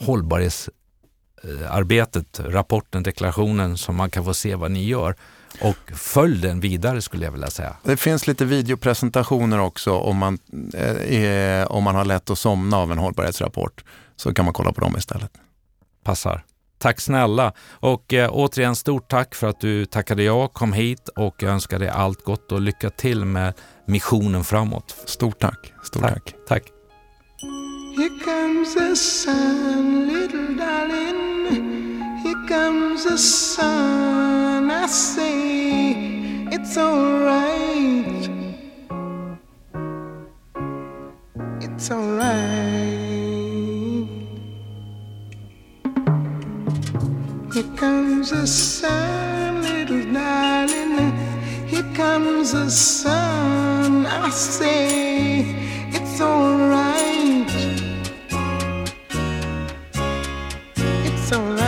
hållbarhetsarbetet, rapporten, deklarationen som man kan få se vad ni gör. Och följ den vidare skulle jag vilja säga. Det finns lite videopresentationer också om man, eh, om man har lätt att somna av en hållbarhetsrapport. Så kan man kolla på dem istället. Passar. Tack snälla och eh, återigen stort tack för att du tackade ja, kom hit och jag önskar dig allt gott och lycka till med missionen framåt. Stort tack. Stort tack. tack. tack. Here comes the sun, little darling. Here comes the sun. I say it's alright. It's alright. Here comes the sun, little darling. Here comes the sun. I say it's alright. It's alright.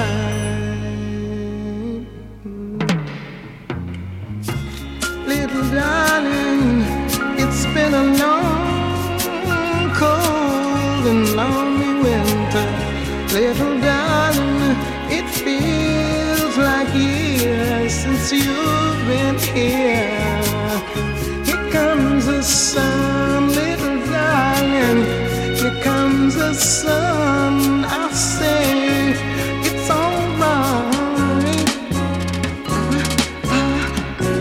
Little darling, it's been a long, cold, and lonely winter. Little since you've been here. Here comes the sun, little darling. Here comes the sun. I say it's alright. Ah,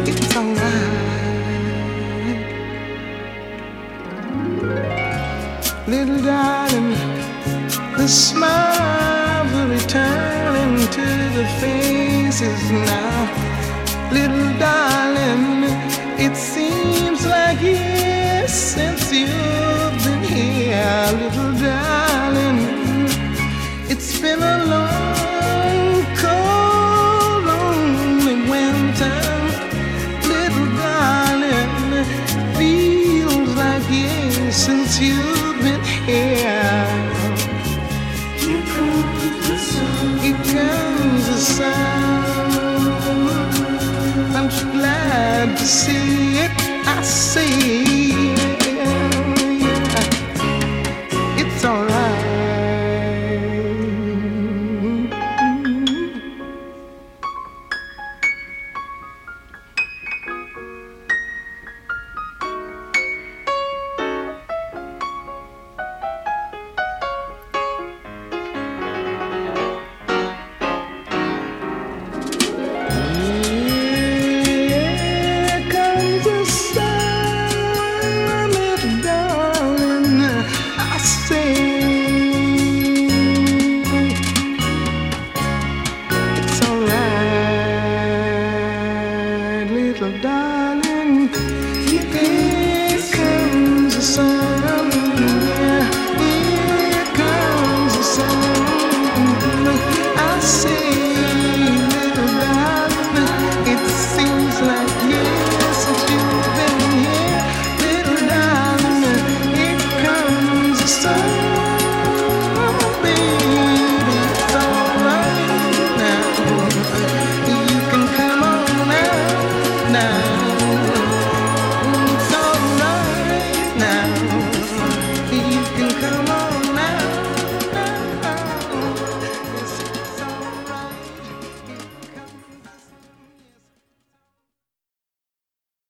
it's alright. Little darling, the smiles will return to the faces now. Little darling, it seems like years since you've